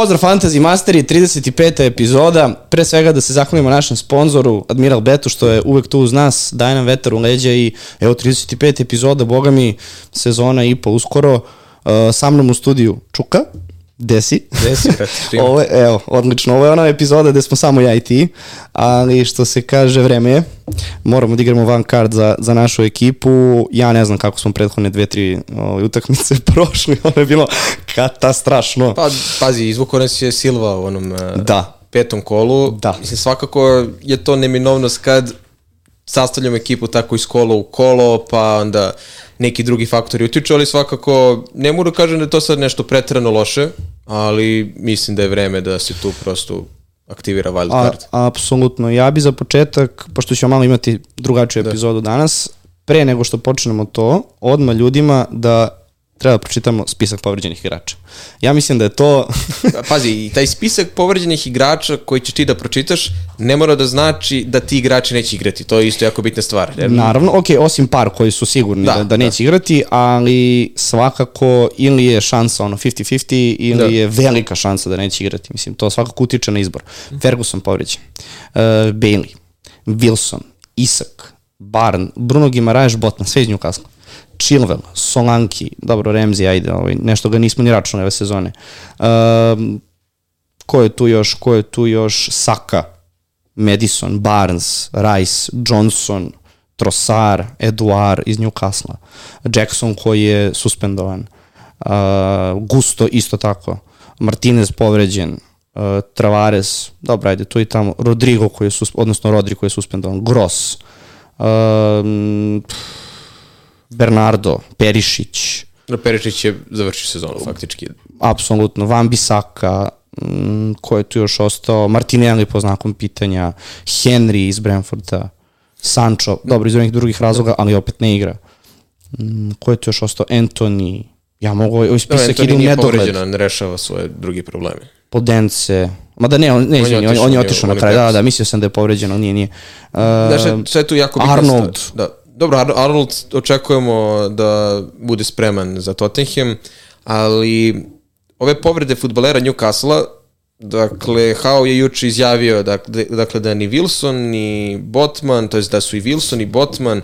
Pozdrav Fantasy Masteri, 35. epizoda. Pre svega da se zahvalimo našem sponzoru, Admiral Betu, što je uvek tu uz nas, daje nam vetar u leđa i evo 35. epizoda, boga mi, sezona i po uskoro. Uh, sa mnom u studiju Čuka. Desi. Desi, brate, Ovo je, evo, odlično. Ovo je ona epizoda gde smo samo ja i ti, ali što se kaže, vreme je. Moramo da igramo van card za, za našu ekipu. Ja ne znam kako smo prethodne dve, tri ovaj, utakmice prošli. Ono je bilo katastrašno. Pa, pazi, izvukao nas je Silva u onom uh, Da. petom kolu. Da. Mislim, svakako je to neminovnost kad sastavljamo ekipu tako iz kola u kolo, pa onda neki drugi faktori utiču, ali svakako ne mogu da kažem da je to sad nešto pretrano loše, ali mislim da je vreme da se tu prosto aktivira wild A, apsolutno. Ja bi za početak, pošto ćemo malo imati drugačiju epizodu danas, pre nego što počnemo to, odmah ljudima da treba da pročitamo spisak povređenih igrača. Ja mislim da je to... Pazi, i taj spisak povređenih igrača koji ćeš ti da pročitaš ne mora da znači da ti igrači neće igrati. To je isto jako bitna stvar. Jer Naravno, ok, osim par koji su sigurni da, Da, da, da neće igrati, ali svakako ili je šansa ono 50-50 ili Da. je velika šansa da neće igrati. Mislim, to svakako utiče na izbor. Ferguson povređen, uh, Bailey, Wilson, Isak, Barn, Bruno Gimaraeš, Botman, sve iz Newcastle. Chilwell, Solanki, dobro, Ramsey, ajde, ovaj, nešto ga nismo ni računali ove sezone. Um, ko je tu još, ko je tu još, Saka, Madison, Barnes, Rice, Johnson, Trossard, Eduard iz Newcastle, Jackson koji je suspendovan, uh, Gusto isto tako, Martinez povređen, uh, Travares, dobro, ajde, tu i tamo, Rodrigo koji je, odnosno Rodri koji je suspendovan, Gross, um, Bernardo, Perišić, Perišić je završio sezonu faktički. apsolutno, Van Bisaka, mm, ko je tu još ostao, Martinelli po znakom pitanja, Henry iz Brentforda, Sancho, dobro, iz onih drugih razloga, ali opet ne igra. Mm, ko je tu još ostao? Anthony, ja mogu, ovaj Da, spisak ide Antoni u nije nedogled. povređen, on rešava svoje drugi probleme. Podence, mada ne, on, ne, je izvini, on, on je on je- otišao on na kraj, da, da, mislio sam da je povređen, ali nije, nije. Uh, šta- šta je tu jako Arnold. Da. Dobro, Ar- Arnold očekujemo da bude spreman za Tottenham, ali ove povrede futbolera Newcastle Dakle, Hao je juče izjavio dakle, dakle da ni Wilson ni Botman, to jest da su i Wilson i Botman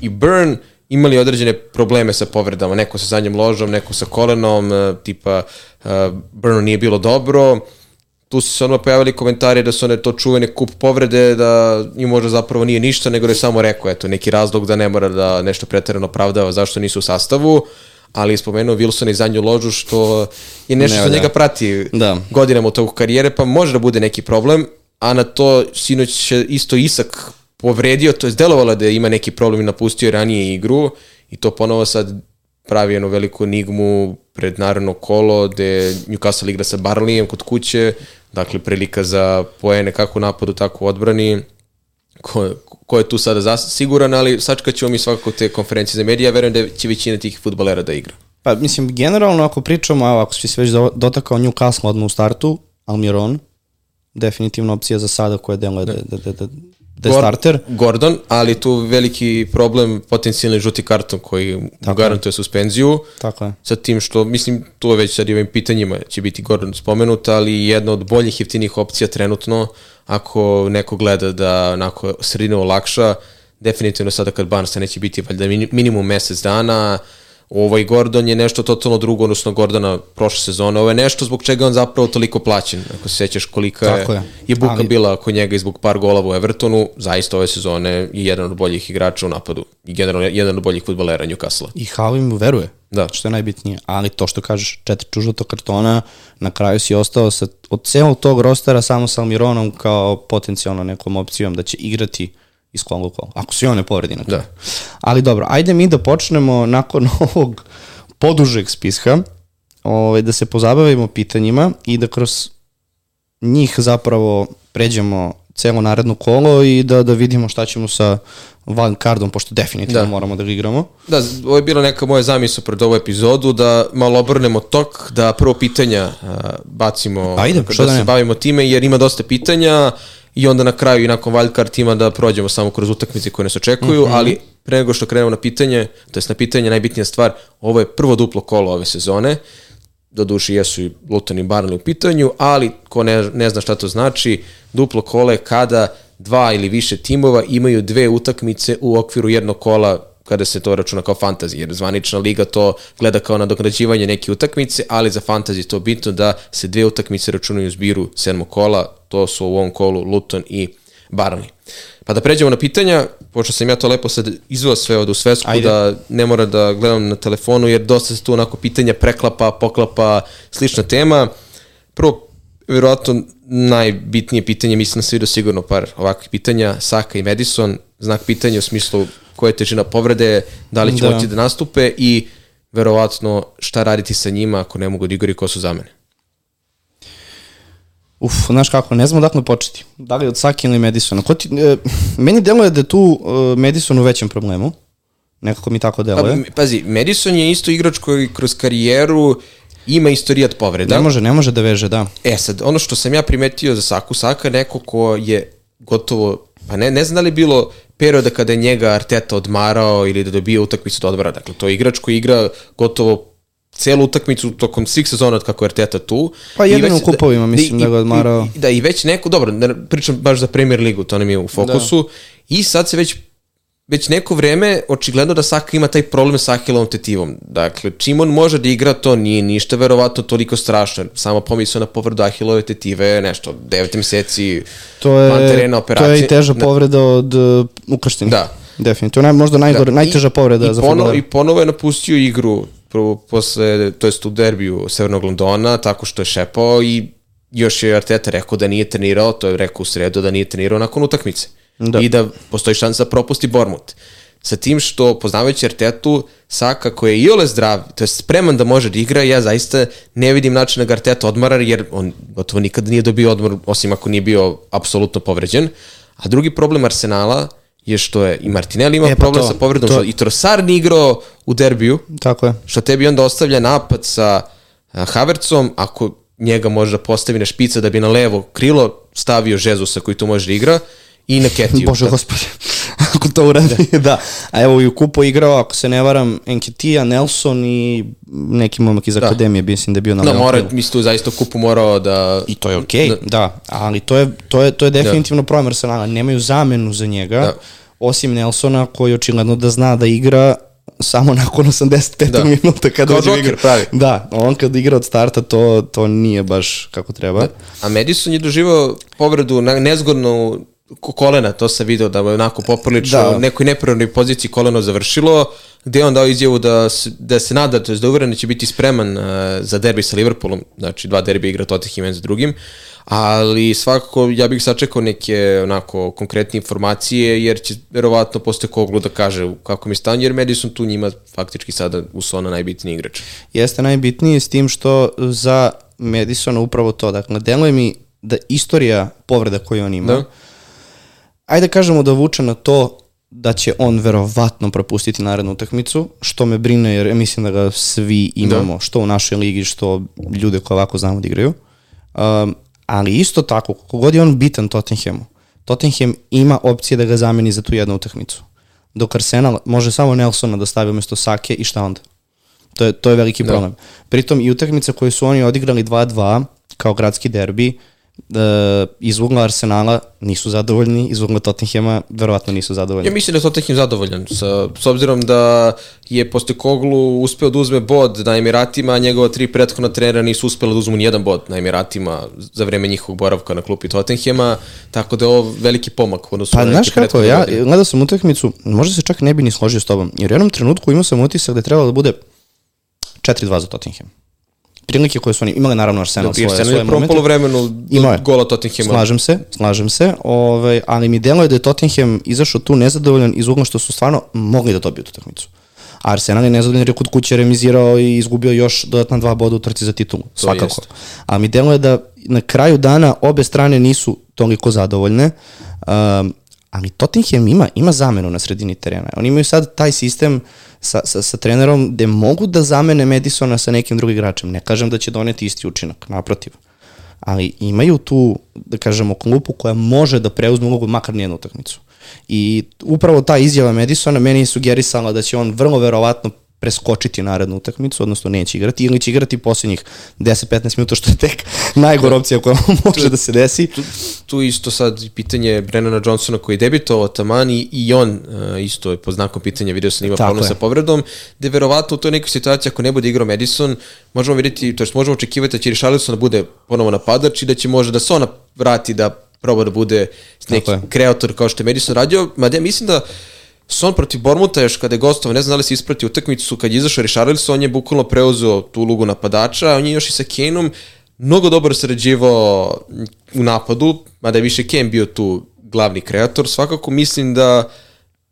i Burn imali određene probleme sa povredama, neko sa zadnjom ložom, neko sa kolenom, e, tipa uh, Burnu nije bilo dobro, tu su se odmah pojavili komentari da su one to čuvene kup povrede, da im možda zapravo nije ništa, nego da je samo rekao, eto, neki razlog da ne mora da nešto preterano opravdava zašto nisu u sastavu, ali je spomenuo Wilson i zadnju ložu, što je nešto Ne, što da. njega prati Da. godinama u toku karijere, pa može da bude neki problem, a na to sinoć je isto Isak povredio, to je delovalo da ima neki problem i napustio je ranije igru i to ponovo sad pravi jednu veliku enigmu pred naravno kolo gde Newcastle igra sa Barlijem kod kuće, dakle prilika za poene kako u napadu, tako u odbrani ko, ko je tu sada zas, siguran, ali sačkat ćemo mi svakako te konferencije za medije, ja verujem da će većina tih futbolera da igra. Pa mislim, generalno ako pričamo, evo, ako si se već do- dotakao Newcastle odmah u startu, Almiron, definitivno opcija za sada koja deluje da, da, da, da, da je Gor- starter. Gordon, ali tu veliki problem potencijalni žuti karton koji mu garantuje suspenziju. Tako je. Sa tim što, mislim, tu je već sad i ovim pitanjima će biti Gordon spomenut, ali jedna od boljih jeftinih opcija trenutno, ako neko gleda da onako sredina olakša, definitivno sada kad Barnesa neće biti valjda mini- minimum mesec dana, ovaj Gordon je nešto totalno drugo, odnosno Gordona prošle sezone. Ovo je nešto zbog čega on zapravo toliko plaćen. Ako se sećaš kolika Tako je, je. je buka Ali- bila oko njega i zbog par golova u Evertonu, zaista ove sezone je jedan od boljih igrača u napadu i generalno jedan od boljih futbolera Newcastle. I Howe mu veruje, Da. što je najbitnije. Ali to što kažeš, četiri čužuta kartona, na kraju si ostao sa, od celog tog rostera samo sa Almironom kao potencijalno nekom opcijom da će igrati u kola. Ako se on ne povredi na kraju. Da. Ali dobro, ajde mi da počnemo nakon ovog podužeg spiska, ovaj, da se pozabavimo pitanjima i da kroz njih zapravo pređemo celo naredno kolo i da, da vidimo šta ćemo sa van cardom, pošto definitivno da. Moramo da ga igramo. Da, ovo je bila neka moja zamisla pred ovu epizodu, da malo obrnemo tok, da prvo pitanja a, bacimo, Ajde, da, da se bavimo time, jer ima dosta pitanja i onda na kraju i nakon wildcard tima da prođemo samo kroz utakmice koje nas očekuju, Mhm. ali pre nego što krenemo na pitanje, to jest na pitanje najbitnija stvar, ovo je prvo duplo kolo ove sezone, do duši jesu i Luton i Barnley u pitanju, ali ko ne, ne zna šta to znači, duplo kole kada dva ili više timova imaju dve utakmice u okviru jednog kola kada se to računa kao fantasy, jer zvanična liga to gleda kao nadograđivanje neke utakmice, ali za fantasy to bitno da se dve utakmice računaju u zbiru sedmog kola, to su u ovom kolu Luton i Barnley. Pa da pređemo na pitanja, pošto sam ja to lepo sad izveo sve od u svesku, Ajde. da ne mora da gledam na telefonu, jer dosta se tu onako pitanja preklapa, poklapa, slična tema. Prvo, verovatno najbitnije pitanje, mislim da se vidio sigurno par ovakvih pitanja, Saka i Madison, znak pitanja u smislu koja je težina povrede, da li će da. moći da nastupe i verovatno šta raditi sa njima ako ne mogu da igraju ko su za mene. Uf, znaš kako, ne znam odakle početi. Da li od Saki ili Madisona. Ko ti, e, meni deluje da je tu e, Madison u većem problemu. Nekako mi tako deluje. Pa, pazi, Madison je isto igrač koji kroz karijeru ima istorijat povreda. Ne može, ne može da veže, da. E sad, ono što sam ja primetio za Saku, Saka je neko ko je gotovo, pa ne, ne znam da li je bilo perioda kada je njega Arteta odmarao ili da dobije utakmicu do odmara. Dakle, to je igrač koji igra gotovo celu utakmicu tokom svih sezona od kako je Arteta tu. Pa jedino u da- kupovima, mislim da, da ga odmarao. I, da, i već neko, dobro, ne pričam baš za Premier ligu, to nam je u fokusu, da. i sad se već već neko vreme očigledno da Saka ima taj problem sa Ahilovom tetivom. Dakle, čim on može da igra, to nije ništa verovatno toliko strašno. Samo pomisao na povrdu Ahilove tetive, nešto, 9 meseci to je, van terena operacije. To je i teža da. povreda od uh, ukrštenja. Da. Definitivno, možda najgore, da. najteža povreda I za ponovo, I ponovo je napustio igru prvo posle, to jest u derbiju Severnog Londona, tako što je šepao i još je Arteta rekao da nije trenirao, to je rekao u sredu da nije trenirao nakon utakmice. Da. I da postoji šansa da propusti Bormut. Sa tim što, poznavajući Artetu, Saka koji je i ole zdrav, to je spreman da može da igra, ja zaista ne vidim način da ga Arteta odmara, jer on gotovo nikada nije dobio odmor, osim ako nije bio apsolutno povređen. A drugi problem Arsenala je što je i Martinelli ima e, pa problem to, sa povredom, to... i Trossard ni igrao u derbiju. Tako je. Što tebi onda ostavlja napad sa Havercom, ako njega može da postavi na špica da bi na levo krilo stavio Žezusa koji tu može da igra i na Ketiju. Bože gospode, ako to uradi, da. da. A evo i u kupu igrao, ako se ne varam, Enketija, Nelson i neki momak iz da. akademije, mislim da je bio na Da, mora, mislim tu zaista u kupu morao da... I to je okej, okay, da. da, ali to je, to je, to je da. definitivno da. problem Arsenala, nemaju zamenu za njega, da. osim Nelsona koji očigledno da zna da igra samo nakon 85. Da. minuta kada uđe igra. pravi. Da, on kad igra od starta to, to nije baš kako treba. Da. A Madison je doživao povredu na nezgodnu kolena, to se video da je onako poprilično da. u nekoj neprirodnoj poziciji koleno završilo, gde je on dao izjavu da, da se nada, to je da uveren da će biti spreman uh, za derbi sa Liverpoolom, znači dva derbi igra Tottenham za drugim, ali svakako ja bih sačekao neke onako konkretne informacije, jer će verovatno posle koglu da kaže kako mi stanje, jer Madison tu njima faktički sada usona najbitniji igrač. Jeste najbitniji s tim što za Madisona upravo to, dakle, deluje mi da istorija povreda koju on ima, da ajde kažemo da vuče na to da će on verovatno propustiti narednu utakmicu, što me brine jer mislim da ga svi imamo, da. što u našoj ligi, što ljude koje ovako znamo da igraju. Um, ali isto tako, kogod je on bitan Tottenhamu, Tottenham ima opcije da ga zameni za tu jednu utakmicu. Dok Arsenal može samo Nelsona da stavi umesto Sake i šta onda? To je, to je veliki da. problem. Pritom i utakmice koje su oni odigrali 2-2 kao gradski derbi, uh, e, iz ugla Arsenala nisu zadovoljni, iz ugla Tottenhema verovatno nisu zadovoljni. Ja mislim da je Tottenham zadovoljan, sa, s obzirom da je posle Koglu uspeo da uzme bod na Emiratima, a njegova tri prethodna trenera nisu uspela da uzmu nijedan bod na Emiratima za vreme njihovog boravka na klupi Tottenhema, tako da je ovo veliki pomak odnosu pa, na neke kako, ja godine. gledao sam utakmicu, možda se čak ne bi ni složio s tobom, jer u jednom trenutku imao sam utisak da je trebalo da bude 4-2 za Tottenham prilike koje su oni imali naravno Arsenal svoje, Arsenal svoje momente. Arsenal je vremenu Ima gola Tottenhama. Slažem se, slažem se, ovaj, ali mi deluje da je Tottenham izašao tu nezadovoljan iz ugla što su stvarno mogli da dobiju tu utakmicu. Arsenal je nezadovoljan jer je kod kuće remizirao i izgubio još dodatna dva boda u trci za titulu, to svakako. Jest. A mi deluje da na kraju dana obe strane nisu toliko zadovoljne. Um, ali Tottenham ima, ima zamenu na sredini terena. Oni imaju sad taj sistem sa, sa, sa trenerom gde mogu da zamene Madisona sa nekim drugim igračem. Ne kažem da će doneti isti učinak, naprotiv. Ali imaju tu, da kažemo, klupu koja može da preuzme ulogu makar nijednu utakmicu. I upravo ta izjava Madisona meni je sugerisala da će on vrlo verovatno preskočiti narednu utakmicu, odnosno neće igrati, ili će igrati posljednjih 10-15 minuta, što je tek najgora opcija koja može da se desi. Tu, tu isto sad pitanje Brennana Johnsona koji je debitovao taman i, i on uh, isto je po znakom pitanja, video sam ima problem sa povredom, gde verovatno u toj nekoj situaciji ako ne bude igrao Madison, možemo vidjeti, to jest možemo očekivati da će Richarlison da bude ponovo napadač i da će možda da se ona vrati da proba da bude neki kreator kao što je Madison radio, mada ja mislim da Son protiv Bormuta još kada je gostovao, ne znam da li se isprati utakmicu, kad je izašao Richarlison, on je bukvalno preuzeo tu ulogu napadača, on je još i sa Kaneom mnogo dobro sarađivao u napadu, mada je više Kane bio tu glavni kreator, svakako mislim da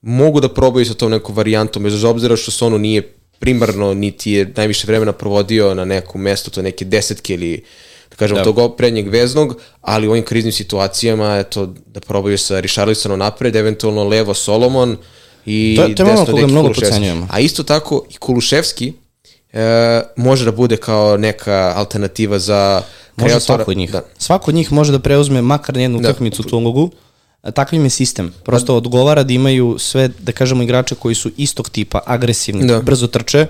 mogu da probaju sa tom nekom varijantom, bez obzira što Sonu nije primarno, niti je najviše vremena provodio na nekom mestu, to neke desetke ili da kažemo Da. da. tog prednjeg veznog, ali u ovim kriznim situacijama, eto, da probaju sa Richarlisonom napred, eventualno levo Solomon i To to je desno mnogo Kuluševski. A isto tako i Kuluševski e, može da bude kao neka alternativa za Može kreatora. svako od njih. Da. Svako od njih može da preuzme makar jednu Da. utakmicu tu ulogu. A Takav im je sistem. Prosto odgovara da imaju sve, da kažemo, igrače koji su istog tipa, agresivni, Da. brzo trče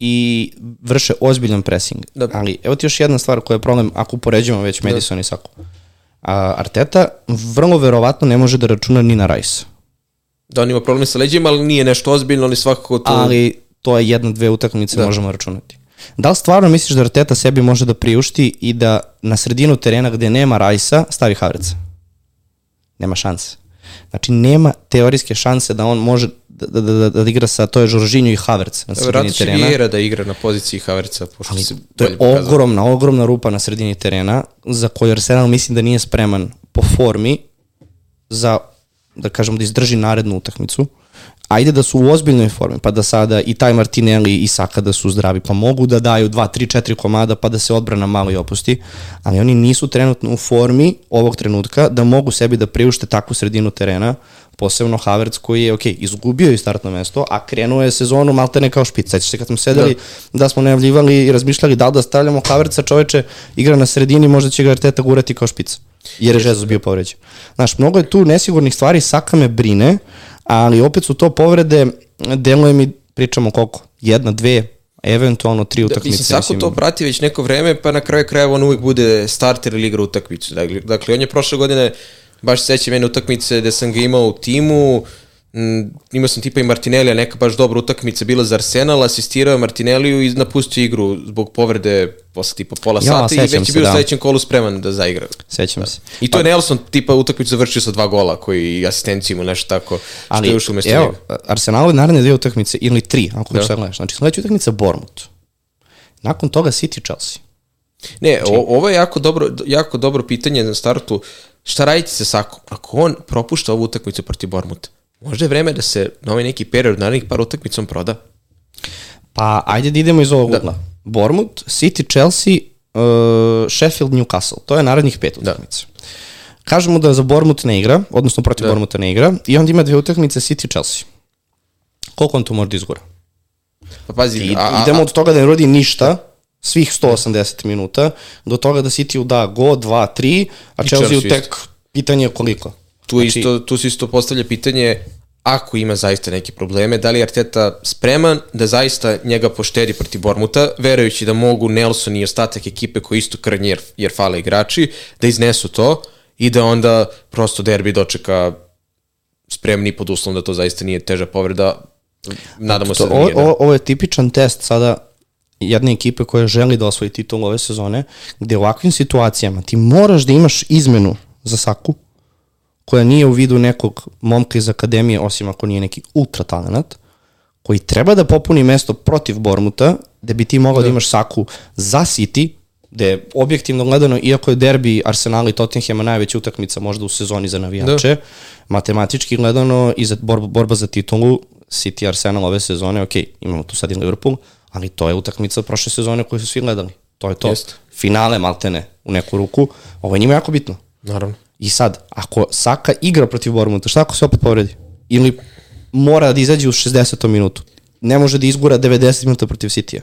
i vrše ozbiljan pressing. Da. Ali evo ti još jedna stvar koja je problem ako upoređujemo već Madison i Saku. A, Arteta vrlo verovatno ne može da računa ni na Rice. da on ima problem sa leđima, ali nije nešto ozbiljno, ali svakako tu... ali to je jedna, dve utakmice Da. možemo računati. Da li stvarno misliš da Arteta sebi može da priušti i da na sredinu terena gde nema Rajsa stavi Havertza? Nema šanse. Znači, nema teorijske šanse da on može da, da, da, da igra sa, to je Žoržinju i Havertz na sredini Vratno će terena. Vieira da igra na poziciji Havertza, pošto Ali se to je bolje pokazao. ogromna, ogromna rupa na sredini terena za koju Arsenal mislim da nije spreman po formi za, da kažem, da izdrži narednu utakmicu. Ajde da su u ozbiljnoj formi, pa da sada i taj Martinelli i Saka da su zdravi, pa mogu da daju 2, 3, 4 komada pa da se odbrana malo i opusti, ali oni nisu trenutno u formi ovog trenutka da mogu sebi da priušte takvu sredinu terena, posebno Havertz koji je, ok, izgubio i startno mesto, a krenuo je sezonu maltene kao špic. Sećaš se kad smo sedeli da. da smo najavljivali i razmišljali da li da stavljamo Havertza, čoveče, igra na sredini, možda će ga Arteta gurati kao špic. Jer je Jesus bio povređen. Znaš, mnogo je tu nesigurnih stvari, Saka me brine, ali opet su to povrede, deluje mi, pričamo koliko, jedna, dve, eventualno tri Da, utakmice. mislim, Sako to prati već neko vreme, pa na kraju krajeva on uvijek bude starter ili igra utakmicu. Dakle, dakle, on je prošle godine, baš se sećam jedne utakmice gde sam ga imao u timu, m, imao sam tipa i Martinelli, neka baš dobra utakmica bila za Arsenal, asistirao je Martinelliju i napustio igru zbog povrede posle tipa pola Ja, sata i već je bio da. u sledećem kolu spreman da zaigra. Sećam se. I to je Nelson tipa utakmicu završio sa dva gola koji asistenciju ili nešto tako što Ali, je ušlo umesto evo, njega. Arsenalove naredne dve utakmice, ili tri, ako Da. da. šta gledaš. Znači, sledeća utakmica Bournemouth. Nakon toga City Chelsea. Ne, Znači- o, ovo je jako dobro, jako dobro pitanje na startu. Šta raditi sa Sakom? Ako on propušta ovu utakmicu protiv Bormuta, možda je vreme da se na ovaj neki period, narednih par utakmica on proda? Pa, ajde da idemo iz ovog Da. ugla. Bournemouth, City, Chelsea, uh, Sheffield, Newcastle. To je narednih pet Da. utakmica. Kažemo da za Bournemouth ne igra, odnosno protiv Da. da. Bournemoutha ne igra, i onda ima dve utakmice City, Chelsea. Koliko on tu može da izgura? Pa pazi, I, a, a, idemo od toga da ne rodi ništa, svih 180 minuta, do toga da City da go, 2, 3, a I Chelsea tek pitanje je koliko. tu, znači, isto, tu se isto postavlja pitanje ako ima zaista neke probleme, da li je Arteta spreman da zaista njega poštedi protiv Bormuta, verujući da mogu Nelson i ostatak ekipe koji isto krnje jer, jer fale igrači, da iznesu to i da onda prosto derbi dočeka spremni pod uslovom da to zaista nije teža povreda. Nadamo se To, da ovo, nije. Da. ovo, ovo je tipičan test sada jedne ekipe koja želi da osvoji titul ove sezone, gde u ovakvim situacijama ti moraš da imaš izmenu za Saku, koja nije u vidu nekog momka iz akademije, osim ako nije neki ultra talent, koji treba da popuni mesto protiv Bormuta, da bi ti mogao da. da imaš Saku za City, gde objektivno gledano, iako je derbi Arsenal i Tottenhama najveća utakmica možda u sezoni za navijače, da. matematički gledano i za borba, borba za titulu City Arsenal ove sezone, ok, imamo tu sad i Liverpool, ali to je utakmica prošle sezone koju su svi gledali. To je to. Jest. Finale maltene u neku ruku. Ovo je njima jako bitno. Naravno. I sad, ako Saka igra protiv Bormuta, šta ako se opet povredi? Ili mora da izađe u 60. minutu? Ne može da izgura 90 minuta protiv City-a.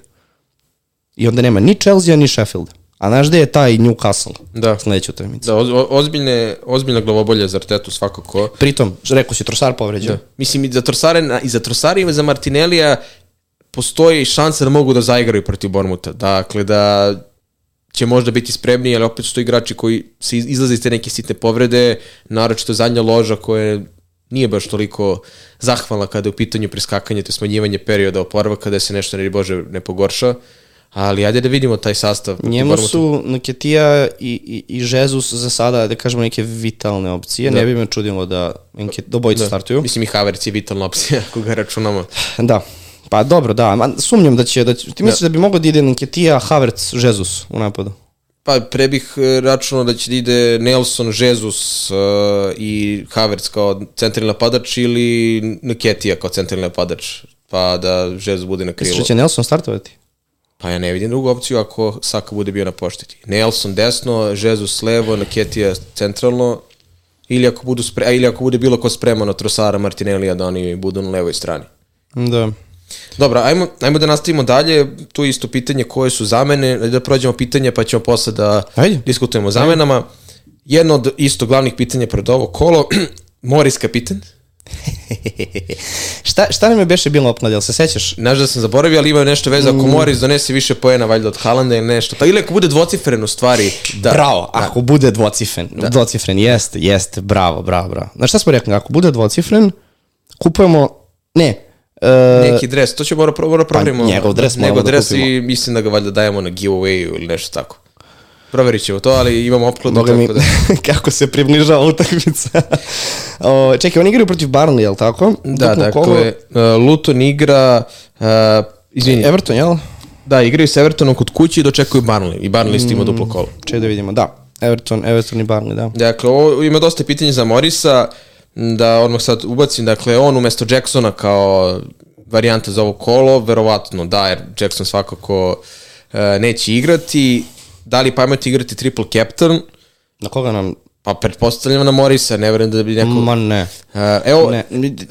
I onda nema ni Chelsea, ni Sheffield. A znaš gde je taj Newcastle? Da. Sledeća utakmica. Da, o- ozbiljne, ozbiljna glavobolja za Artetu svakako. Pritom, rekao si, Trosar povređen. Da. Mislim, i za Trossare, na- i za Trossare i za Martinellija postoji šansa da mogu da zaigraju protiv Bormuta. Dakle, da će možda biti spremni, ali opet su to igrači koji se iz- izlaze iz te neke sitne povrede, naročito zadnja loža koja nije baš toliko zahvalna kada je u pitanju preskakanje, to je smanjivanje perioda oporavka, kada se nešto, ne Bože, ne pogorša. Ali ajde da vidimo taj sastav. Njemu su Nketija i, i, i Jesus za sada, da kažemo, neke vitalne opcije. Da. Ne bi me čudilo da, Nket, da obojica startuju. Mislim i Havertz je vitalna opcija, ako ga računamo. Da. Pa dobro, da. Ma, sumnjam da će, da će, ti misliš da, bi mogao da ide Nketija, Havertz, Jesus u napadu? Pa pre bih e, računao da će da ide Nelson, Jesus uh, i Havertz kao centralni napadač ili Nketija kao centralni napadač, pa da Jesus bude na Misliš krilu. da će Nelson startovati? Pa ja ne vidim drugu opciju ako Saka bude bio na poštiti. Nelson desno, Jesus levo, Nketija centralno, ili ako, budu spre, ili ako bude bilo ko spreman od Trosara, Martinellija da oni budu na levoj strani. Da. Dobro, ajmo, ajmo da nastavimo dalje. Tu je isto pitanje koje su zamene. Ajde Da prođemo pitanje pa ćemo posle da Ajde. diskutujemo o zamenama. Jedno od isto glavnih pitanja pred ovo kolo. Moris kapitan. šta, šta nam je beše bilo opnad, jel se sećaš? Znaš da sam zaboravio, ali ima nešto veze. Ako Moris donese više poena valjda od Haalanda ili nešto. Pa ili ako bude dvocifren u stvari. Da. Bravo, ako bude dvocifren, da. dvocifren, jeste, jeste, bravo, bravo, bravo. Znaš šta smo rekli, ako bude dvocifren, kupujemo, ne, e, Neki dres, to ćemo mora, mora proverimo. Pa njegov dres moramo Njegov da dres kupimo. i mislim da ga valjda dajemo na giveaway ili nešto tako. Proverit ćemo to, ali imamo opkladu. Boga mi, da... kako se približava utakmica. o, čekaj, oni igraju protiv Barnley, jel tako? Da, Duplo dakle, uh, Luton igra, uh, izvini, Everton, jel? da, igraju s Evertonom kod kući i dočekuju Burnley. I Burnley isto ima duplo kolo. Čekaj da vidimo, da. Everton, Everton i Barnley, da. Dakle, ovo ima dosta pitanja za Morisa, da odmah sad ubacim, dakle, on umesto Jacksona kao varijanta za ovo kolo, verovatno da, jer Jackson svakako uh, neće igrati. Da li je pametno igrati triple captain? Na koga nam... Pa pretpostavljam na Morisa, ne verujem da bi neko... Ma ne. Uh, evo, Ne.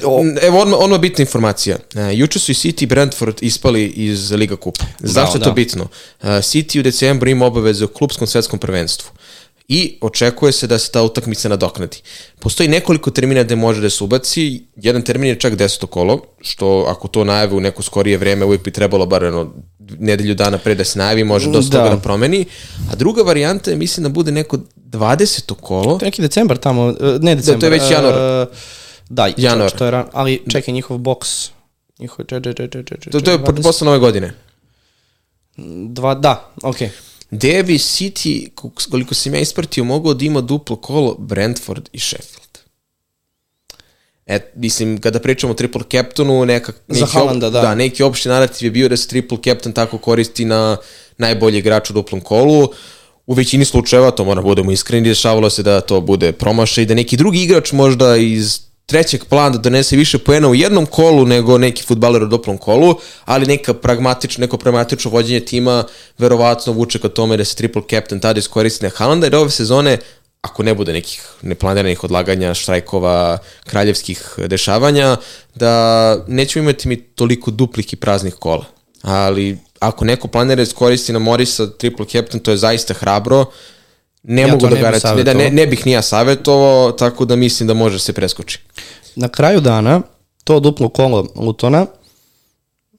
O, Evo odmah, odmah bitna informacija. Uh, juče su i City i Brentford ispali iz Liga Kupa. Zašto je to da. bitno? Uh, City u decembru ima obaveze u klubskom svetskom prvenstvu i očekuje se da se ta utakmica nadoknadi. Postoji nekoliko termina gde može da se ubaci, jedan termin je čak deseto kolo, što ako to najave u neko skorije vreme uvijek bi trebalo bar jedno nedelju dana pre da se najavi, može dosta Da. toga da promeni. A druga varijanta je, mislim da bude neko 20. kolo, to je neki decembar tamo, e, ne decembar. to je već januar. e, Da, Januar. To je ran, ali čekaj, njihov boks. Njihov, če, če, če, če, če, če, to, to je 20 posle nove godine. Dva, da, okej. Gde bi City, koliko sam ja ispratio, mogao da ima duplo kolo Brentford i Sheffield. E, mislim, kada pričamo o triple captainu, neka, neki, op- Haalanda, da. da. neki opšti narativ je bio da se triple captain tako koristi na najbolji igrač u duplom kolu. U većini slučajeva, to moramo budemo iskreni, dešavalo se da to bude promašaj i da neki drugi igrač možda iz trećeg plana da donese više poena u jednom kolu nego neki futbaler u duplom kolu, ali neka pragmatično, neko pragmatično vođenje tima verovatno vuče ka tome da se triple captain tada iskoristi na Haalanda, jer ove sezone ako ne bude nekih neplaniranih odlaganja, štrajkova, kraljevskih dešavanja, da nećemo imati mi toliko duplih i praznih kola. Ali ako neko planira da iskoristi na Morisa triple captain, to je zaista hrabro. Ne Ja mogu da garantujem, ne, da, ne, ne bih ni ja savjetovao, tako da mislim da može da se preskoči. Na kraju dana, to duplo kolo Lutona,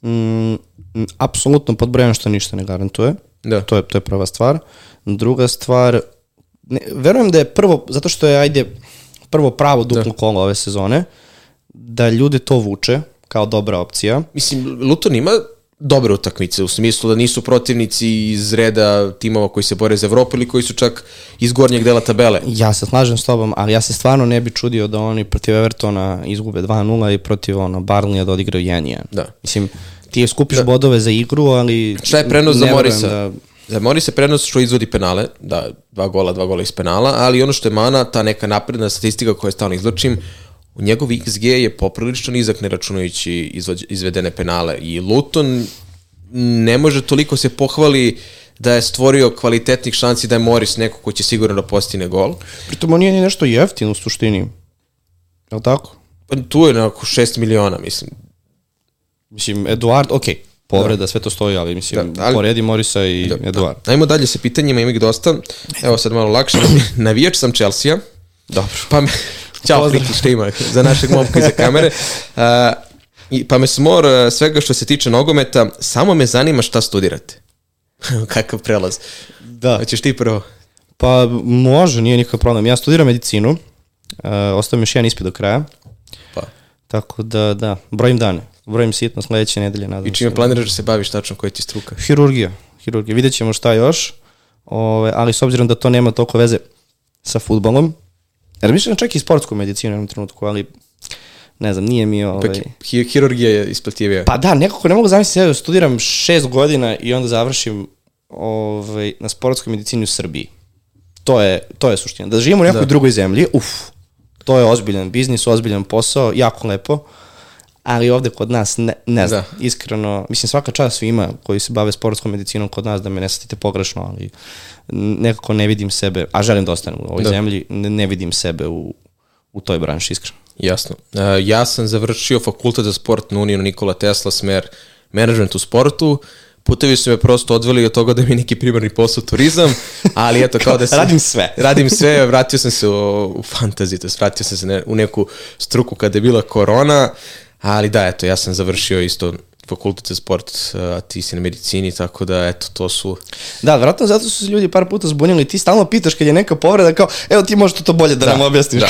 mm, apsolutno pod brojem što ništa ne garantuje. Da. To je, to je prva stvar. Druga stvar, ne, verujem da je prvo, zato što je, ajde, prvo pravo duplo kolo ove sezone, da ljude to vuče kao dobra opcija. Mislim, Luton ima dobre utakmice, u smislu da nisu protivnici iz reda timova koji se bore za Evropu ili koji su čak iz gornjeg dela tabele. Ja se slažem s tobom, ali ja se stvarno ne bi čudio da oni protiv Evertona izgube 2-0 i protiv ono, Barnleya da odigraju 1-1. Da. Mislim, ti je skupiš bodove za igru, ali... Šta je prenos za Morisa? Da, Za Morisa je prenos što izvodi penale, da, dva gola, dva gola iz penala, ali ono što je mana, ta neka napredna statistika koju stalno izločim, njegov XG je poprilično nizak ne računajući izvođ, izvedene penale i Luton ne može toliko se pohvali da je stvorio kvalitetnih šansi da je Moris neko ko će sigurno da postine gol. Pritom on nije ni nešto jeftin u suštini. Je li tako? Pa tu je nekako 6 miliona, mislim. Mislim, Eduard, ok, povreda, sve to stoji, ali mislim, Da, ali- poredi Morisa i Eduard. Ajmo dalje sa pitanjima, ima ih dosta. Evo sad malo lakše. Navijač sam Chelsea. Dobro. Pa me, Ćao, Pozdrav. Friki, što ima za našeg momka iza kamere. Uh, I, pa me smor svega što se tiče nogometa, samo me zanima šta studirate. Kakav prelaz. Da. Hoćeš ti prvo? Pa može, nije nikakav problem. Ja studiram medicinu, uh, ostao mi još jedan ispit do kraja, Pa. tako da, da, brojim dane. Brojim sitno sledeće nedelje, nadam I čime se. planiraš da se baviš tačno, koja ti struka? Hirurgija, hirurgija. Vidjet ćemo šta još, ove, ali s obzirom da to nema toliko veze sa futbolom, mislim čak i sportsku medicinu u jednom trenutku, ali ne znam, nije mi ovaj... Ipak hi hirurgija je isplativija. Pa da, nekako ne mogu zamisliti da studiram šest godina i onda završim ovaj, na sportskoj medicini u Srbiji. To je, to je suština. Da živimo u nekoj Da. drugoj zemlji, uf, to je ozbiljan biznis, ozbiljan posao, jako lepo, ali ovde kod nas ne, ne znam, Da. iskreno, mislim svaka čast svima koji se bave sportskom medicinom kod nas, da me ne satite pogrešno, ali nekako ne vidim sebe, a želim da ostanem u ovoj Da. zemlji, ne, ne vidim sebe u, u toj branši, iskreno. Jasno. Uh, ja sam završio fakultet za sport na Uniju Nikola Tesla, smer management u sportu. Putevi su me prosto odveli od toga da mi je neki primarni posao turizam, ali eto kao da sam... Radim sve. radim sve, vratio sam se u, u fantasy, to vratio sam se ne, u neku struku kada je bila korona, ali da, eto, ja sam završio isto fakultet za sport, a ti si na medicini, tako da, eto, to su... Da, vratno zato su se ljudi par puta zbunili. Ti stalno pitaš kad je neka povreda kao, evo ti možeš to bolje da, Da, nam objasniš. da.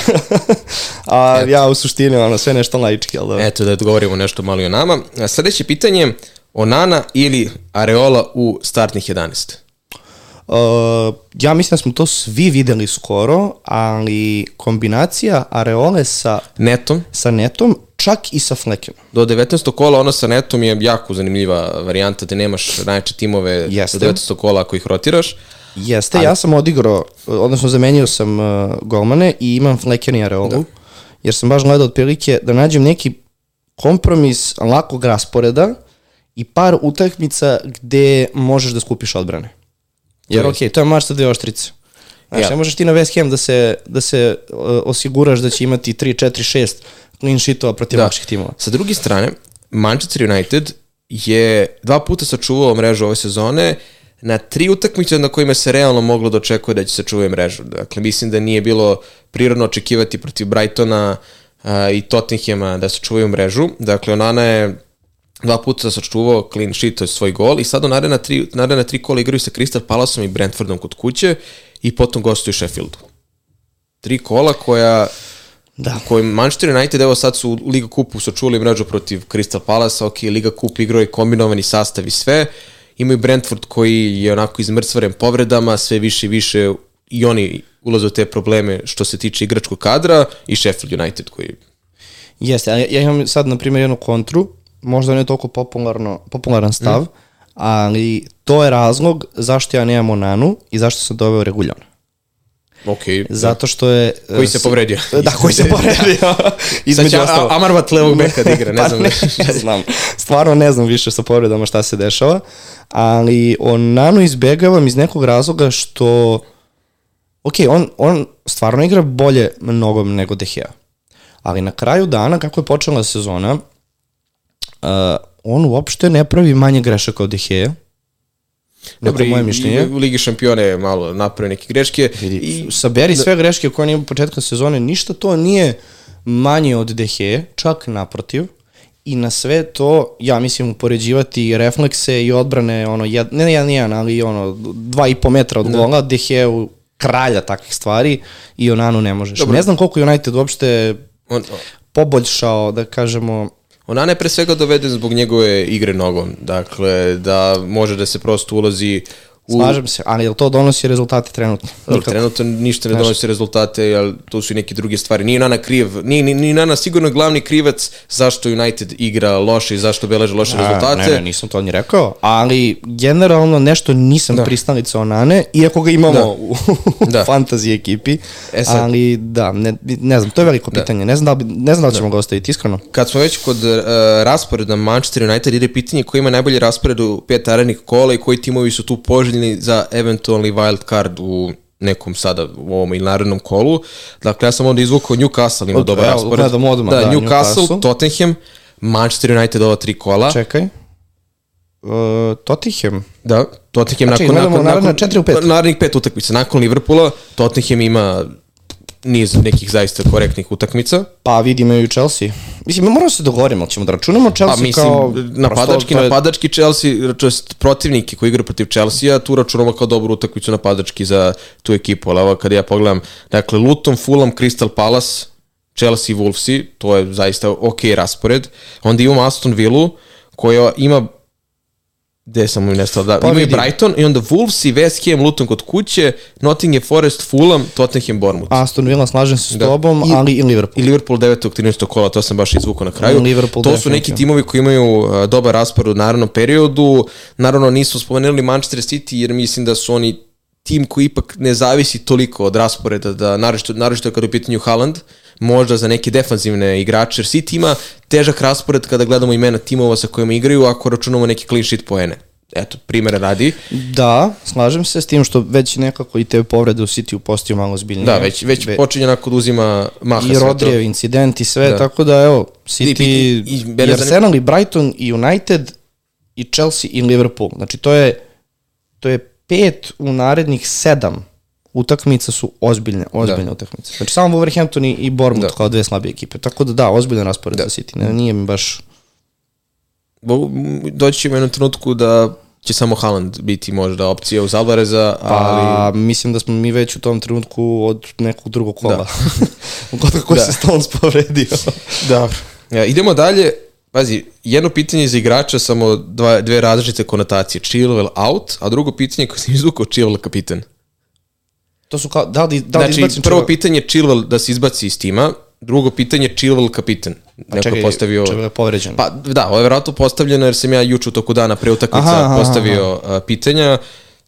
A ja u suštini, ono, sve nešto laički, ali da. Eto, da odgovorimo nešto malo i o nama. Sledeće pitanje, Onana ili Areola u startnih 11? Uh, ja mislim da smo to svi videli skoro, ali kombinacija areole sa, Netom, sa netom, čak i sa flekom. do 19. kola ono sa netom je jako zanimljiva varijanta, da nemaš najjače timove Jeste. do 19. kola ako ih rotiraš. Jeste, ja sam odigrao, odnosno zamenio sam uh, golmane i imam fleken i areolu, da. jer sam baš gledao otprilike da nađem neki kompromis lakog rasporeda i par utakmica gde možeš da skupiš odbrane. Jer okej, to je mač sa dve oštrice. Znaš, Ja. ne možeš ti na West Ham da se, da se uh, osiguraš da će imati 3, 4, 6 clean sheetova protiv da. lakših timova. Sa druge strane, Manchester United je dva puta sačuvao mrežu ove sezone na tri utakmice na kojima se realno moglo da očekuje da će sačuvati mrežu. Dakle, mislim da nije bilo prirodno očekivati protiv Brightona a, i Tottenhama da sačuvaju mrežu. Dakle, Onana je dva puta sačuvao clean sheet, to je svoj gol i sad u naredna tri, naredna tri kola igraju sa Crystal Palaceom i Brentfordom kod kuće i potom gostuju Sheffieldu. Tri kola koja Da. koji Manchester United, evo sad su u Liga Kupu sačuli mrežu protiv Crystal Palace, ok, Liga Kup igrao je kombinovani sastav i sve, imaju Brentford koji je onako izmrcvaren povredama, sve više i više i oni ulaze u te probleme što se tiče igračkog kadra i Sheffield United koji Jeste, ali ja imam sad, na primjer, jednu kontru, možda ne toliko popularno, popularan stav, mm. ali to je razlog zašto ja nemam Onanu i zašto sam doveo Reguljona. ok, Zato što je... Koji se povredio. Da, koji se povredio. sad Između će ostalog. A- Amarvat levog beka da igra, ne Pa znam. ne, ne znam. Stvarno ne znam više sa povredama šta se dešava, ali Onanu izbegavam iz nekog razloga što ok, on, on stvarno igra bolje nogom nego De Gea. Ali na kraju dana, kako je počela sezona, uh, on uopšte ne pravi manje grešaka od De Gea. Neko i- moje mišljenje. U Ligi šampiona je malo napravio neke greške. I I, saberi sve greške koje on ima početka sezone, ništa to nije manje od Dehe, čak naprotiv. I na sve to, ja mislim, upoređivati reflekse i odbrane, ono, jed, ne jedan jedan, ali ono, dva i po metra od gola, Dehe u kralja takvih stvari i Onanu ne možeš. Dobro. Ne znam koliko United uopšte on, poboljšao, da kažemo, Onana je pre svega doveden zbog njegove igre nogom. Dakle, da može da se prosto ulazi. Slažem se, ali jel to donosi rezultate trenutno? Nikako. trenutno ništa ne donosi rezultate, ali to su i neke druge stvari. Nije Nana kriv, nije, nije, nije Nana sigurno glavni krivac zašto United igra loše i zašto beleže loše A, rezultate. Ne, ne, nisam to ni rekao, ali generalno nešto nisam da. pristalica Onane, iako ga imamo Da. u Da. fantasy ekipi, E sad- ali da, ne, ne znam, to je veliko pitanje, ne znam da, li, ne znam da li ćemo ga ostaviti, iskreno. Kad smo već kod uh, rasporeda Manchester United, ide pitanje ko ima najbolji raspored u pet arenih kola i koji timovi su tu poželjni za eventualni wild card u nekom sada u ovom ili narednom kolu. Dakle, ja sam onda izvukao Newcastle, ima Od- dobar evo, raspored. gledam odmah, da, da, Newcastle, Newcastle. Tottenham, Manchester United ova tri kola. Čekaj. Uh, Tottenham. Da, Tottenham Znači, nakon, nakon, nakon, četiri u pet. Narednih pet utakmica. Nakon Liverpoola, Tottenham ima niz nekih zaista korektnih utakmica. Pa vidimo i Chelsea. Mislim, mi moramo se dogovoriti, ali ćemo da računamo Chelsea Pa mislim, kao... napadački, prosto to je- napadački Chelsea, to jest protivniki koji igraju protiv Chelsea, tu računamo kao dobru utakmicu napadački za tu ekipu, ali ovo kad ja pogledam, dakle, Luton, Fulham, Crystal Palace, Chelsea, Wolvesi, to je zaista ok raspored. Onda imamo Aston Villa, koja ima gde sam mu nestao, da, Pa ima i vidi. Brighton i onda Wolves i West Ham, Luton kod kuće, Nottingham Forest, Fulham, Tottenham, Bournemouth. Aston Villa, slažem se s Da. tobom, I- ali i Liverpool. I Liverpool 9. 13. kola, to sam baš izvukao na kraju. Liverpool to su neki timovi koji imaju uh, dobar raspored u narednom periodu. Naravno nismo spomenuli Manchester City jer mislim da su oni tim koji ipak ne zavisi toliko od rasporeda, da naročito, naročito kada je u pitanju Haaland, možda za neke defanzivne igrače, jer City ima težak raspored kada gledamo imena timova sa kojima igraju, ako računamo neki clean sheet poene. Eto, primjera radi. Da, slažem se s tim što već nekako i te povrede u City-u postaju malo zbiljnije. Da, već, već Ve- počinje onako da uzima maha I. Rodrijev incident i sve, Da. tako da evo, City, I- i, i- i Arsenal i Brighton i United i Chelsea i Liverpool. Znači to je, to je pet u narednih sedam utakmica su ozbiljne, ozbiljne utakmice. Znači samo Wolverhampton i, Bournemouth Da. kao dve slabije ekipe. Tako da da, ozbiljan raspored za City. Ne, nije mi baš... Bo- Doći će u jednom trenutku da će samo Haaland biti možda opcija uz Alvareza, ali... Pa mislim da smo mi već u tom trenutku od nekog drugog kola. Da. Da. Kod kako Da. se Stones povredio. Dobro. Ja, idemo dalje. Pazi, jedno pitanje za igrača, samo dva, dve različite konotacije. Chilwell out, a drugo pitanje koje sam izvukao, Chilwell kapitan. To su kao, da li, da li Znači, izbacim prvo čovjek- pitanje Chilwell da se izbaci iz tima, drugo pitanje Chilwell kapitan. Neko čekaj, je postavio... čovjek je povređen. Pa da, ovo je vjerojatno postavljeno jer sam ja juče u toku dana pre utakmica Aha, aha, postavio a, pitanja.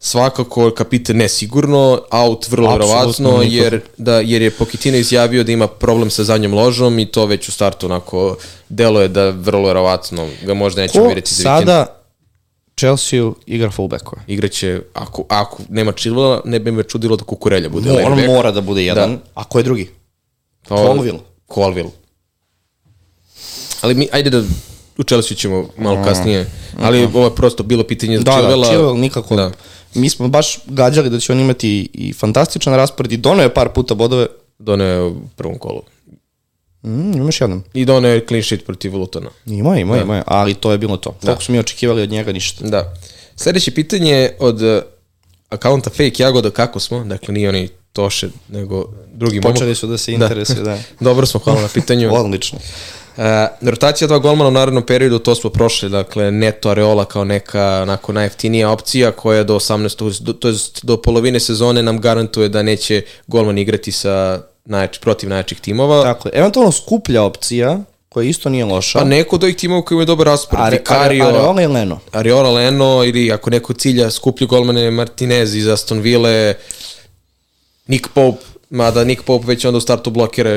Svakako kapitan nesigurno, out vrlo verovatno jer, da, jer je Pochettino izjavio da ima problem sa zadnjom ložom i to već u startu onako deluje da vrlo verovatno ga možda nećemo vidjeti za vikend. sada Chelsea igra fullbackove? Igraće, ako, ako nema Chilwella, ne bi me čudilo da Kukurelja bude On levi bek. mora da bude jedan, a ko je drugi? Pa, Colville. Colville. Ali mi, ajde da u Chelsea ćemo malo kasnije, ali ovo je prosto bilo pitanje za Da, da, Chilwella. Chilwell nikako. Da. Mi smo baš gađali da će on imati i fantastičan raspored i doneo je par puta bodove. Doneo u prvom kolu. Mm, imaš jednom. I doneo je clean sheet protiv Lutona. Ima, ima, ima, ali to je bilo to. Koliko smo mi očekivali od njega ništa. Da. Sljedeće pitanje je od uh, akaunta Fake Jagoda kako smo, dakle nije oni Toše, nego drugi momak. Počeli su da se interesuju, da. Dobro smo, hvala na pitanju. Odlično. Uh, rotacija dva golmana u narednom periodu, to smo prošli, dakle Neto Areola kao neka onako najjeftinija opcija koja do 18. Do, to jest do polovine sezone nam garantuje da neće golman igrati sa najjači, protiv najjačih timova. Tako je. Eventualno skuplja opcija, koja isto nije loša. Pa neko od ovih timova koji imaju dobar raspored, Are, Vicario, Are, Areola i Leno. Ariola Leno ili ako neko cilja skuplju golmane Martinez iz Aston Ville, Nick Pope, mada Nick Pope već onda u startu blokira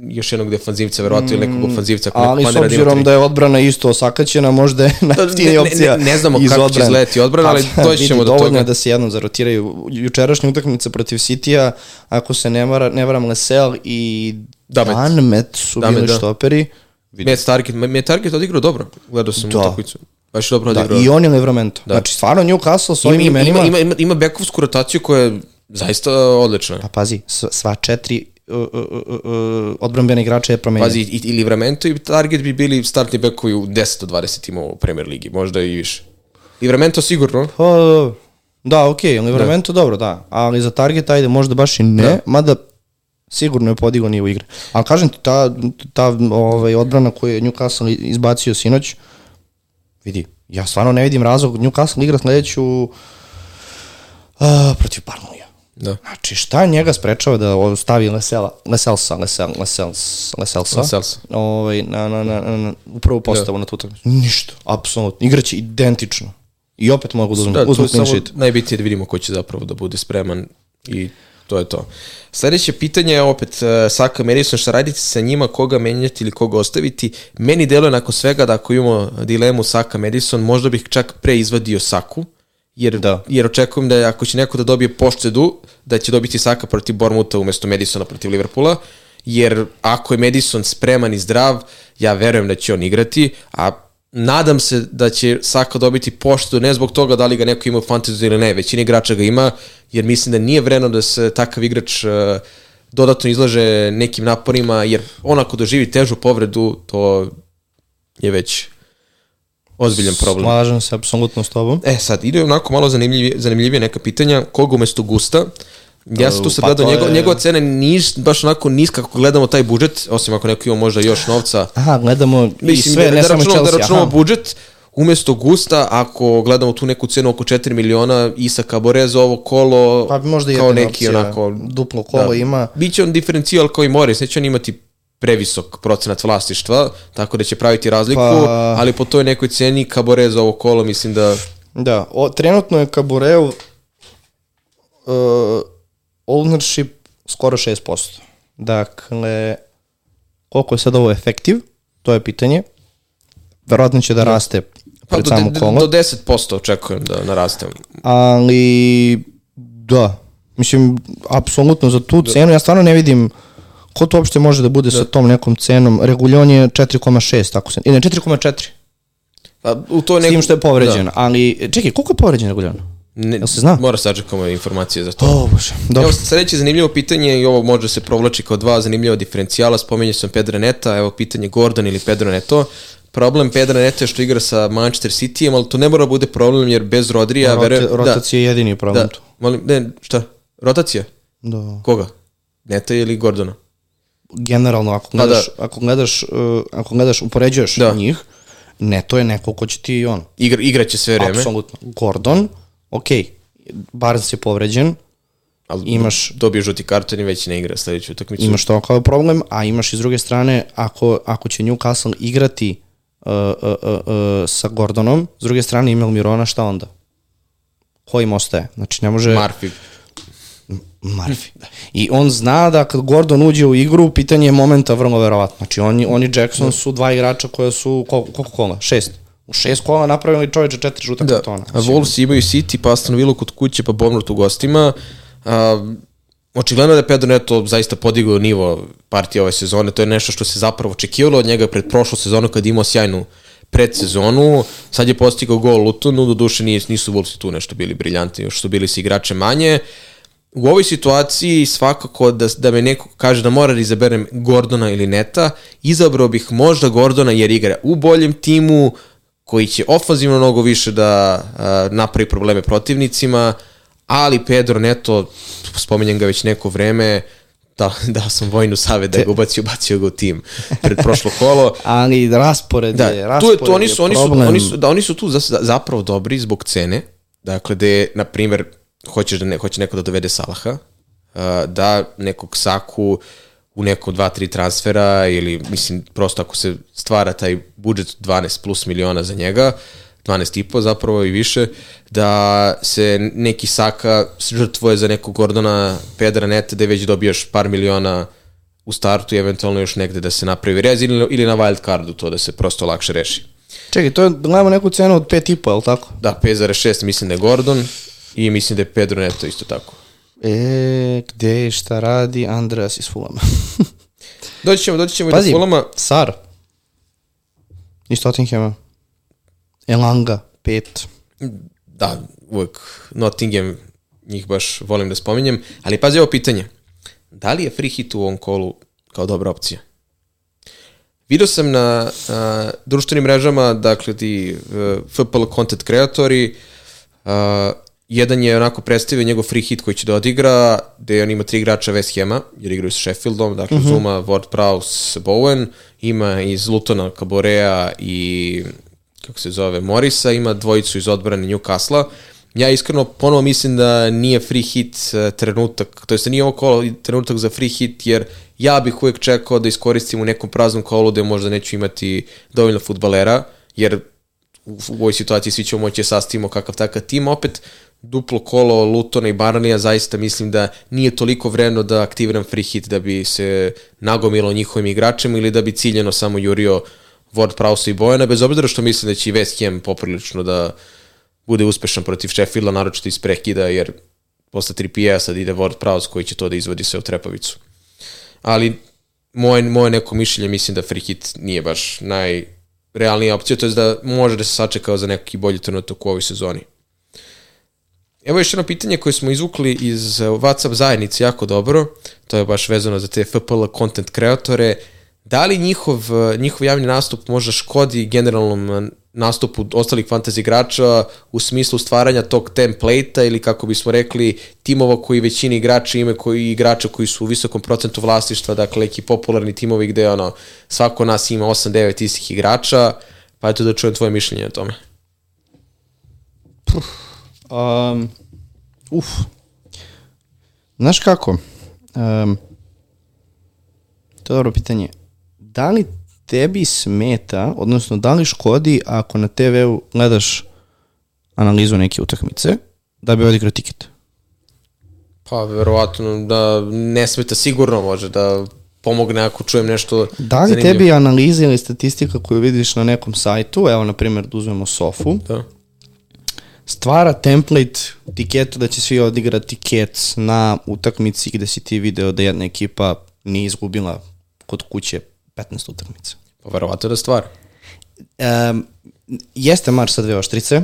još jednog defanzivca, verovatno ili nekog ofanzivca. ne Ali s da obzirom da je odbrana isto osakaćena, možda je ne, najjeftinija ne, opcija ne znamo kako će izgledati odbrana, ali doći ćemo do dovoljno toga. je da se jednom zarotiraju. Jučerašnja utakmica protiv Citya, ako se ne, vara, ne varam, Lesel i Damet. Danmet su Damet, bili da. štoperi. Matt Target, Matt Target odigrao dobro. Gledao sam Da. utakmicu. Baš dobro Da, odigrao. I on je Livramento. Znači, stvarno Newcastle s ovim ima, imenima... ima, ima, ima, ima bekovsku rotaciju koja je zaista odlična. Pa pazi, sva četiri uh, uh, uh, uh, odbrambene igrača je promenio. Pazi, i, i Livramento i Target bi bili startni bekovi u 10 do 20 timova u Premier Ligi, možda i više. Livramento sigurno, Pa, da, okej, okay, Livramento dobro, da. Ali za target, ajde, možda baš i ne, mada sigurno je podigao nivo igre. Ali kažem ti, ta, ta ovaj, odbrana koju je Newcastle izbacio sinoć, vidi, ja stvarno ne vidim razlog, Newcastle igra sledeću uh, protiv Barnlija. Da. Znači, šta njega sprečava da stavi Lesela, Leselsa, Lesel, Lesels, Leselsa, Leselsa. ovaj, na, na, na, na, na, u prvu postavu na tu utakmicu? Ništa, apsolutno. Igraće identično. I opet mogu da uzmu, Da, je clean sheet. najbitnije da vidimo ko će zapravo da bude spreman i to je to. Sledeće pitanje je opet uh, Saka Madison, šta raditi sa njima, koga menjati ili koga ostaviti? Meni deluje nakon svega da ako imamo dilemu Saka Madison, možda bih čak pre izvadio Saku, jer, Da. jer očekujem da ako će neko da dobije poštedu, da će dobiti Saka protiv Bormuta umesto Madisona protiv Liverpoola, jer ako je Madison spreman i zdrav, ja verujem da će on igrati, a nadam se da će Saka dobiti poštu ne zbog toga da li ga neko ima u fantasy ili ne, većina igrača ga ima, jer mislim da nije vreno da se takav igrač uh, dodatno izlaže nekim naporima, jer on ako doživi težu povredu, to je već ozbiljan problem. Slažem se apsolutno s tobom. E sad, ide onako malo zanimljivije, zanimljivije neka pitanja. Koga umesto Gusta? Ja sam tu sad Pa gledao, to njego, je- njegova cena nije baš onako niska kako gledamo taj budžet, osim ako neko ima možda još novca. Aha, gledamo i Mislim, sve, da, ne da, samo računamo, da Chelsea. računamo aha. budžet, umesto Gusta, ako gledamo tu neku cenu oko 4 miliona, Isa Kabore za ovo kolo, Pa možda kao neki opcija, onako... duplo kolo ima. Biće on diferencijal kao i Morris, neće on imati previsok procenat vlasništva, tako da će praviti razliku, Pa- ali po toj nekoj ceni Kabore za ovo kolo mislim da... Da, o, trenutno je Kabureu uh, ownership skoro 6%. Dakle, koliko je sad ovo efektiv, to je pitanje. Verovatno će da raste Pa pred do, kolo. do 10% očekujem da narastem. ali da, mislim, apsolutno za tu cenu, ja stvarno ne vidim ko to uopšte može da bude sa tom nekom cenom. Reguljon je 4,6, tako se, ne, 4,4, Pa, u to s tim što je povređen, ali, čekaj, koliko je povređen Reguljon? Ne, Jel se zna? Mora sačekamo informacije za to. O, bože, dobro. Evo sledeće zanimljivo pitanje i ovo može se provlači kao dva zanimljiva diferencijala, spomenio sam Pedro Neta, evo pitanje Gordon ili Pedro Neto. Problem Pedro Neta je što igra sa Manchester Cityjem, ali to ne mora bude problem jer bez Rodrija... Rota, verujem- rotacija je jedini da, problem da, tu. molim, ne, šta? Rotacija? Da. Koga? Neta ili Gordona? Generalno, ako Pa da. gledaš, ako gledaš, uh, ako gledaš, upoređuješ Da. njih, ne, to je neko ko će ti i on. Igra, igraće sve vreme, Apsolutno. Gordon, ok, Barnes je povređen, ali imaš- dobio žuti karton i već ne igra sledeću utakmicu. imaš to kao problem, a imaš i s druge strane, ako, ako će Newcastle igrati uh, uh, uh, uh, sa Gordonom, s druge strane ima Mirona, šta onda? Ko im ostaje? Znači ne može... Murphy. Murphy. Da. I on zna da kad Gordon uđe u igru, pitanje je momenta vrlo verovatno. Znači oni, oni Jackson su dva igrača koja su, koliko, koliko kola? Šest. U šest kola napravili čoveče četiri žuta Da, kartona. a Wolves imaju City, pa Aston Villa kod kuće, pa Bournemouth u gostima. A, očigledno da je Pedro Neto zaista podigao nivo partije ove sezone, to je nešto što se zapravo očekivalo od njega pred prošlu sezonu kad je imao sjajnu predsezonu, sad je postigao gol Lutonu, do duše nisu Wolvesi tu nešto bili briljantni, još su bili s igrače manje. U ovoj situaciji svakako da, da me neko kaže da mora da izaberem Gordona ili Neta, izabrao bih možda Gordona jer igra u boljem timu, koji će ofanzivno mnogo više da a, napravi probleme protivnicima, ali Pedro Neto, spomenjem ga već neko vreme, da, dao sam vojnu savjet da ga ubacio, ubacio ga u tim pred prošlo kolo. Ali raspored Da, je, tu raspored je to, oni su, je oni su, problem. oni su, da, oni su tu za, za- zapravo dobri zbog cene, dakle da je, na primjer, hoćeš da ne, hoće neko da dovede Salaha, uh, da nekog Saku u neko dva, tri transfera ili, mislim, prosto ako se stvara taj budžet 12 plus miliona za njega, 12 i po zapravo i više, da se neki Saka žrtvuje za nekog Gordona Pedra Neta da već dobijaš par miliona u startu i eventualno još negde da se napravi rez ili, ili na wild cardu to da se prosto lakše reši. Čekaj, to je, gledamo neku cenu od 5,5, je li tako? Da, 5,6 mislim da je Gordon i mislim da je Pedro Neto isto tako. E, gde i šta radi Andreas iz Fulama? Doći ćemo, doći ćemo i Pazi, do Fulama. Sar. Iz Tottenhama. Elanga, 5. Da, uvek Nottingham, njih baš volim da spominjem. Ali pazi ovo pitanje. Da li je free hit u ovom kolu kao dobra opcija? Video sam na a, društvenim mrežama, dakle ti uh, FPL content kreatori, a, jedan je onako predstavio njegov free hit koji će da odigra, gde on ima tri igrača West Hama, jer igraju sa Sheffieldom, dakle uh -huh. Zuma, Ward Prowse, Bowen, ima iz Lutona Caborea i kako se zove, Morisa, ima dvojicu iz odbrane Newcastle-a. Ja iskreno ponovo mislim da nije free hit e, trenutak, to jest da nije ovo kolo trenutak za free hit, jer ja bih uvijek čekao da iskoristim u nekom praznom kolu gde možda neću imati dovoljno futbalera, jer u, u ovoj situaciji svi ćemo moći da sastavimo kakav takav tim. Opet, duplo kolo Lutona i Barnija zaista mislim da nije toliko vredno da aktiviram free hit da bi se nagomilo njihovim igračima ili da bi ciljeno samo jurio Ward Prowse i Bojana, bez obzira što mislim da će i West Ham poprilično da bude uspešan protiv Sheffielda, naročito iz prekida, jer posle 3 sad ide Ward Prowse koji će to da izvodi sve u trepavicu. Ali moje, moje neko mišljenje mislim da free hit nije baš najrealnija opcija, to je da može da se sačekao za neki bolji trenutak u ovoj sezoni. Evo još jedno pitanje koje smo izvukli iz uh, WhatsApp zajednice jako dobro, to je baš vezano za te FPL content kreatore. Da li njihov, uh, njihov javni nastup možda škodi generalnom uh, nastupu ostalih fantasy igrača u smislu stvaranja tog template-a ili kako bismo rekli timova koji većini igrača ime koji igrača koji su u visokom procentu vlasništva, dakle neki popularni timovi gde ono, svako nas ima 8-9 istih igrača, pa eto da čujem tvoje mišljenje o tome. Um, uf. Znaš kako? Um, to je dobro pitanje. Da li tebi smeta, odnosno da li škodi ako na TV-u gledaš analizu neke utakmice, da bi odigrao tiket? Pa, verovatno da ne smeta sigurno može da pomogne ako čujem nešto Da li zanimljivo. tebi analiza ili statistika koju vidiš na nekom sajtu, evo na primjer da uzmemo Sofu, Da. Stvara template tiketu da će svi odigrati tiket na utakmici gde si ti video da jedna ekipa nije izgubila kod kuće 15 utakmica. Pa, verovatno da stvar. Um, jeste mač sa dve oštrice,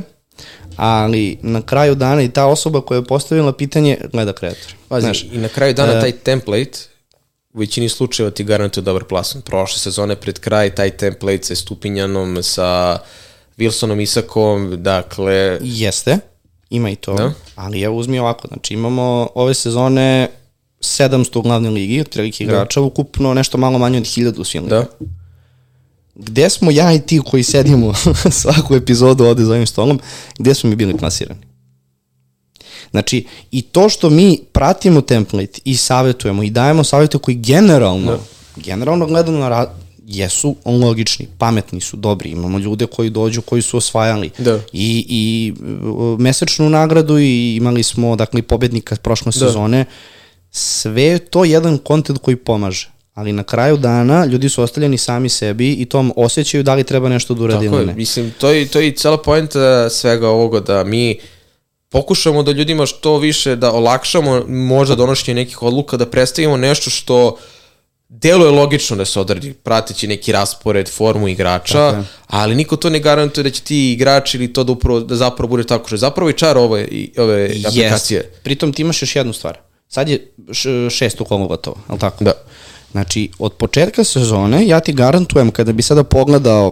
ali na kraju dana i ta osoba koja je postavila pitanje gleda kreator. Pazi, Znaš, i na kraju dana e, taj template u većini slučajeva ti garantuje dobar plasman. Prošle sezone pred kraj taj template sa Stupinjanom, sa Wilsonom Isakom, dakle, Jeste, ima i to, Da. ali evo uzmi ovako, znači imamo ove sezone 700 u glavnoj ligi, otprilike igrača, ukupno nešto malo manje od 1000 u svim da. Gde smo ja i ti koji sedimo svaku epizodu ovde za ovim stolom, gde smo mi bili plasirani? Znači, i to što mi pratimo template i savjetujemo i dajemo savjete koji generalno, da. generalno gledano na jesu logični, pametni su, dobri. Imamo ljude koji dođu, koji su osvajali Da. i, i uh, mesečnu nagradu i imali smo, dakle, pobednika prošle Da. sezone. Sve je to jedan kontent koji pomaže. Ali na kraju dana ljudi su ostavljeni sami sebi i tom osjećaju da li treba nešto da uradi tako ili je. ne. Mislim, to je, to je i cela poenta svega ovoga da mi pokušamo da ljudima što više da olakšamo možda donošenje nekih odluka, da predstavimo nešto što deluje logično da se odradi, prateći neki raspored, formu igrača, je. ali niko to ne garantuje da će ti igrač ili to da, upravo, da zapravo bude tako što je zapravo i čar ove, i- ove aplikacije. Jest. Pritom ti imaš još jednu stvar. Sad je š, šesto kolo gotovo, je li tako? Da. Znači, od početka sezone, ja ti garantujem, kada bi sada pogledao,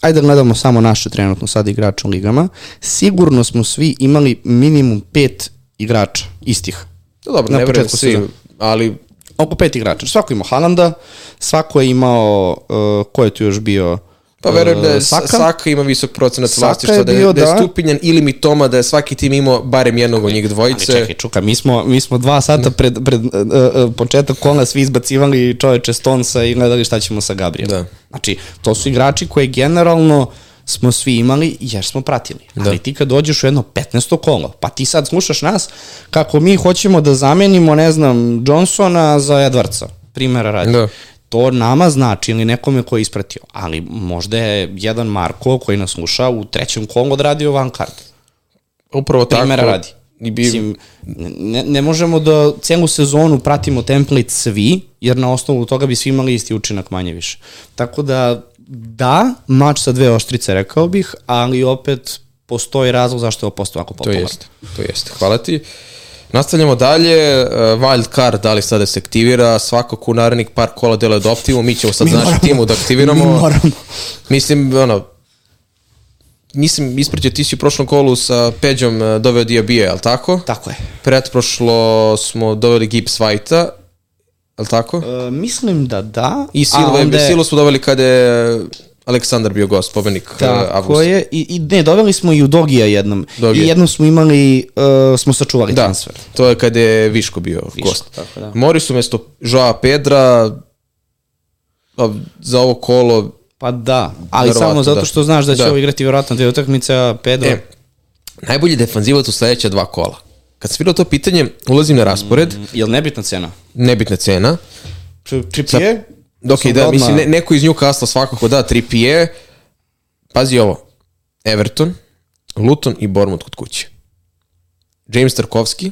ajde da gledamo samo naše trenutno sad igrače u ligama, sigurno smo svi imali minimum pet igrača istih. No, dobro, Na ne verujem svi, ali Oko pet igrača. Svako je imao Halanda, svako je imao, uh, ko je tu još bio? Pa verujem da je Uh, Saka? Saka ima visok procenat vlasništva, je da, je, bio, da je da. Stupinjan ili Mitoma, da je svaki tim imao barem jednog od njih Ali dvojice. čekaj, čuka, mi smo, mi smo dva sata pred, pred uh, uh, početak kola svi izbacivali čoveče Stonesa i gledali šta ćemo sa Gabrielom. Da. Znači, to su igrači koje generalno smo svi imali jer smo pratili. Da. Ali ti kad dođeš u jedno 15. kolo, pa ti sad slušaš nas kako mi hoćemo da zamenimo, ne znam, Johnsona za Edwardsa, primjera radi. Da. To nama znači ili nekome ko je ispratio, ali možda je jedan Marko koji nas sluša u trećem kolu odradio van kart Upravo tako. primera radi. I bi, Mislim, ne, ne možemo da celu sezonu pratimo template svi, jer na osnovu toga bi svi imali isti učinak manje više. Tako da, da, mač sa dve oštrice rekao bih, ali opet postoji razlog zašto je ovo postao ovako to popularno. jeste, to jeste. Hvala ti. Nastavljamo dalje, uh, wild card, da li sada se aktivira, svakako u narednih par kola deluje da optimu, mi ćemo sad Mi za naš moramo. timu da aktiviramo. Mi moramo. Mislim, ono, nisam ispratio, ti si u prošlom kolu sa Peđom uh, doveo Diabije, ali tako? Tako je. Pretprošlo smo doveli Gibbs White-a, ali tako? E, mislim da da. I Silva, onda je- Silu smo doveli kada je Aleksandar bio gost, pobednik uh, Tako Avgusta. je, i, i ne, doveli smo i u Dogija jednom. Dogija. I jednom smo imali, uh, smo sačuvali Da, transfer. to je kada je Viško bio Viško, gost. tako da. Mori su mesto Joa Pedra, a za ovo kolo, Pa da, ali samo zato da. što znaš da će Da. ovo igrati vjerojatno dve utakmice, a Pedro... e, najbolji defanzivac u sledeća dva kola. Kad sam vidio to pitanje, ulazim na raspored, Mm, Jel nebitna cena? nebitna cena, Trippier? Ok, da, mislim, ne, neko iz Newcastle svakako da, 3PE, pazi ovo, Everton, Luton i Bournemouth kod kuće. James Tarkovski,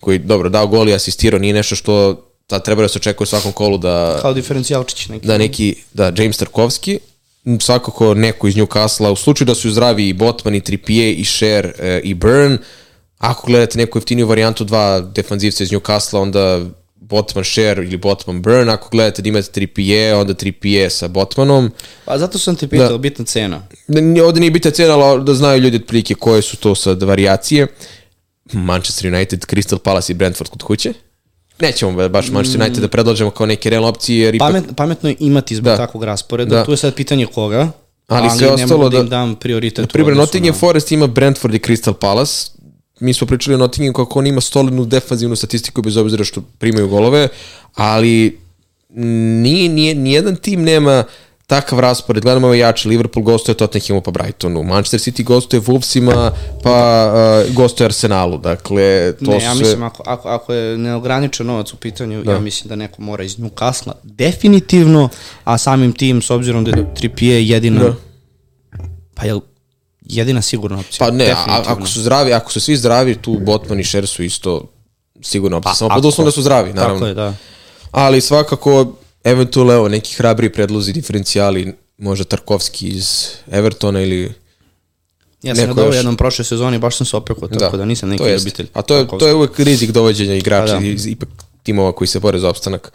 koji, dobro, dao gol i asistirao, nije nešto što sad treba da se očekuje u svakom kolu da, Kao diferencijalčić neki. da neki, da, James Tarkovski, svakako neko iz Newcastle, u slučaju da su zdravi i Botman, i Trippier, i Sher, e, i Burn, Ako gledate neku jeftiniju varijantu dva defanzivca iz Newcastle, onda Botman Share ili Botman Burn, ako gledate da imate 3PE, onda 3PE sa Botmanom. Pa zato sam te pitao, da. bitna cena. Da, ovde nije bitna cena, ali da znaju ljudi otprilike koje su to sad varijacije. Manchester United, Crystal Palace i Brentford kod kuće. Nećemo baš Manchester United da predlažemo kao neke realne opcije. Jer ipak... Pamet, pametno je imati zbog da. takvog rasporeda. Da. Tu je sad pitanje koga. Ali, ali sve ostalo da, da im dam prioritet. Na primjer, Nottingham na... Forest ima Brentford i Crystal Palace. Mi smo pričali o Nottingham kako on ima stolidnu defanzivnu statistiku bez obzira što primaju golove, ali nije, nije, nijedan tim nema takav raspored, gledamo ovaj jači, Liverpool gostuje Tottenhamu pa Brightonu, Manchester City gostuje Wolvesima pa uh, gostuje Arsenalu, dakle to ne, ja mislim ako, ako, ako je neograničen novac u pitanju, da. ja mislim da neko mora iz Newcastle definitivno, a samim tim s obzirom da je Trippier jedina da. pa je jedina sigurna opcija. Pa ne, a, ako su zdravi, ako su svi zdravi, tu Botman i Sher su isto sigurno opcija, pa, samo pod uslovom da su zdravi, naravno. Tako je, da. Ali svakako eventualno evo, neki hrabri predlozi, diferencijali, možda Tarkovski iz Evertona ili Ja sam ga jednom prošle sezoni, baš sam se opekao, tako da, da nisam neki ljubitelj. A to je, to je uvek rizik dovođenja igrača pa da. iz ipak timova koji se bore za opstanak.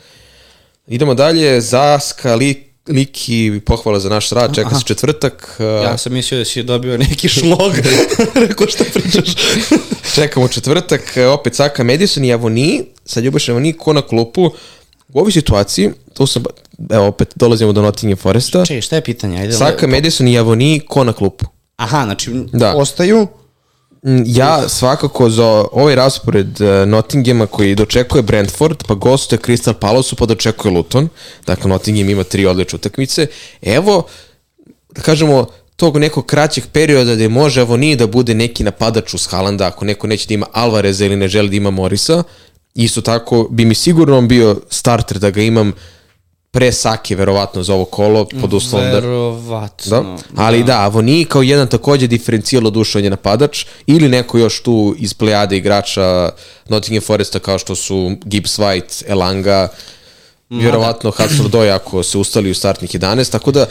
Idemo dalje, Zaska, Lik, Liki, pohvala za naš rad, čeka se četvrtak. Ja sam mislio da si dobio neki šlog, rekao šta pričaš. Čekamo četvrtak, opet Saka Madison i Avoni, sad Ljubaš Avoni ko na klupu, U ovoj situaciji, to sam, evo opet dolazimo do Nottingham Foresta. Čekaj, šta je pitanje? Ajde, Saka, le... Madison i Javoni, ko na klupu? Aha, znači da. ostaju... Mm, ja svakako za ovaj raspored uh, Nottinghama koji dočekuje Brentford, pa gostuje Crystal Palace, pa dočekuje Luton. Dakle, Nottingham ima tri odlične utakmice. Evo, da kažemo, tog nekog kraćeg perioda gde može Avoni da bude neki napadač uz Halanda, ako neko neće da ima Alvareza ili ne želi da ima Morisa, Isto tako bi mi sigurno bio starter da ga imam pre Sake, verovatno, za ovo kolo, pod uslovom da... Verovatno. Da? Ali da, da Avoni kao jedan takođe on je napadač, ili neko još tu iz plejade igrača Nottingham Foresta kao što su Gibbs White, Elanga, Mada. vjerovatno Hudson Doy ako se ustali u startnih 11, tako da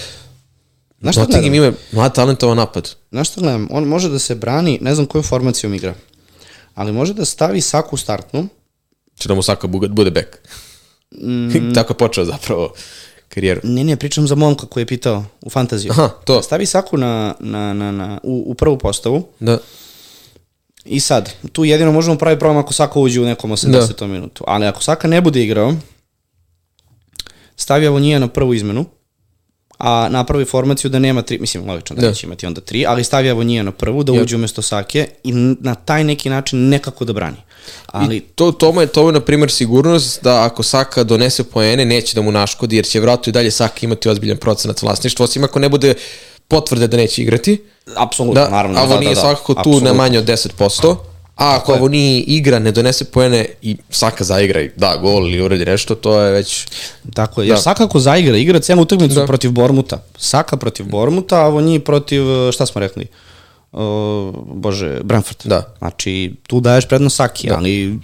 Znaš šta Nottingham ima mlad talentovan napad. Znaš šta gledam, on može da se brani, ne znam koju formacijom igra, ali može da stavi Saku startnu, Če da mu Saka bude back. Mm. Tako je počeo zapravo karijeru. Ne, ne, pričam za momka koji je pitao u fantaziju. Aha, to. Stavi Saku na, na, na, na, u, u prvu postavu. Da. I sad, tu jedino možemo pravi problem ako Saka uđe u nekom 80. Da. minutu. Ali ako Saka ne bude igrao, stavi Avonija na prvu izmenu, a napravi formaciju da nema tri, mislim, logično da, da. neće imati onda tri, ali stavi Avonija na prvu, da uđe umesto Sake i na taj neki način nekako da brani. Ali... I to, to, je, to je, na primjer, sigurnost da ako Saka donese poene, neće da mu naškodi, jer će vratno i dalje Saka imati ozbiljan procenat vlasništva, osim ako ne bude potvrde da neće igrati. Apsolutno, da, naravno. A ovo da, nije da, da, svakako tu Absolutno. na manje od 10%. A ako ovo nije igra, ne donese poene i Saka zaigra i da gol ili uredi nešto, to je već... Tako je, jer da. Saka ako zaigra, igra cijelu utakmicu da. protiv Bormuta. Saka protiv Bormuta, a ovo nije protiv, šta smo rekli? uh, bože, Brentford. Da. Znači, tu daješ prednost Saki, da. ali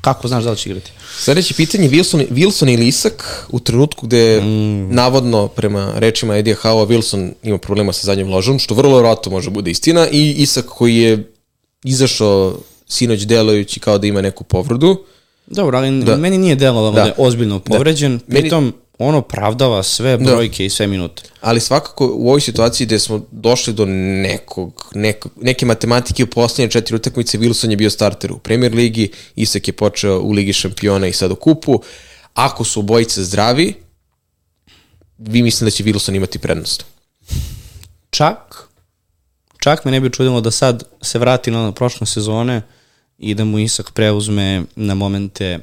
kako znaš da li će igrati? Sledeće pitanje, Wilson, Wilson ili Isak, u trenutku gde mm. navodno, prema rečima Edija Hava, Wilson ima problema sa zadnjim ložom, što vrlo vjerojatno može bude istina, i Isak koji je izašao sinoć delujući kao da ima neku povredu. Dobro, ali da. meni nije delovalo da. da je ozbiljno da. povređen, da. pritom meni on opravdava sve da. brojke da. i sve minute. Ali svakako u ovoj situaciji gde smo došli do nekog, nekog neke matematike u poslednje četiri utakmice, Wilson je bio starter u Premier ligi, Isak je počeo u Ligi šampiona i sad u kupu. Ako su obojice zdravi, vi mislim da će Wilson imati prednost. Čak, čak me ne bi čudilo da sad se vrati na prošle sezone i da mu Isak preuzme na momente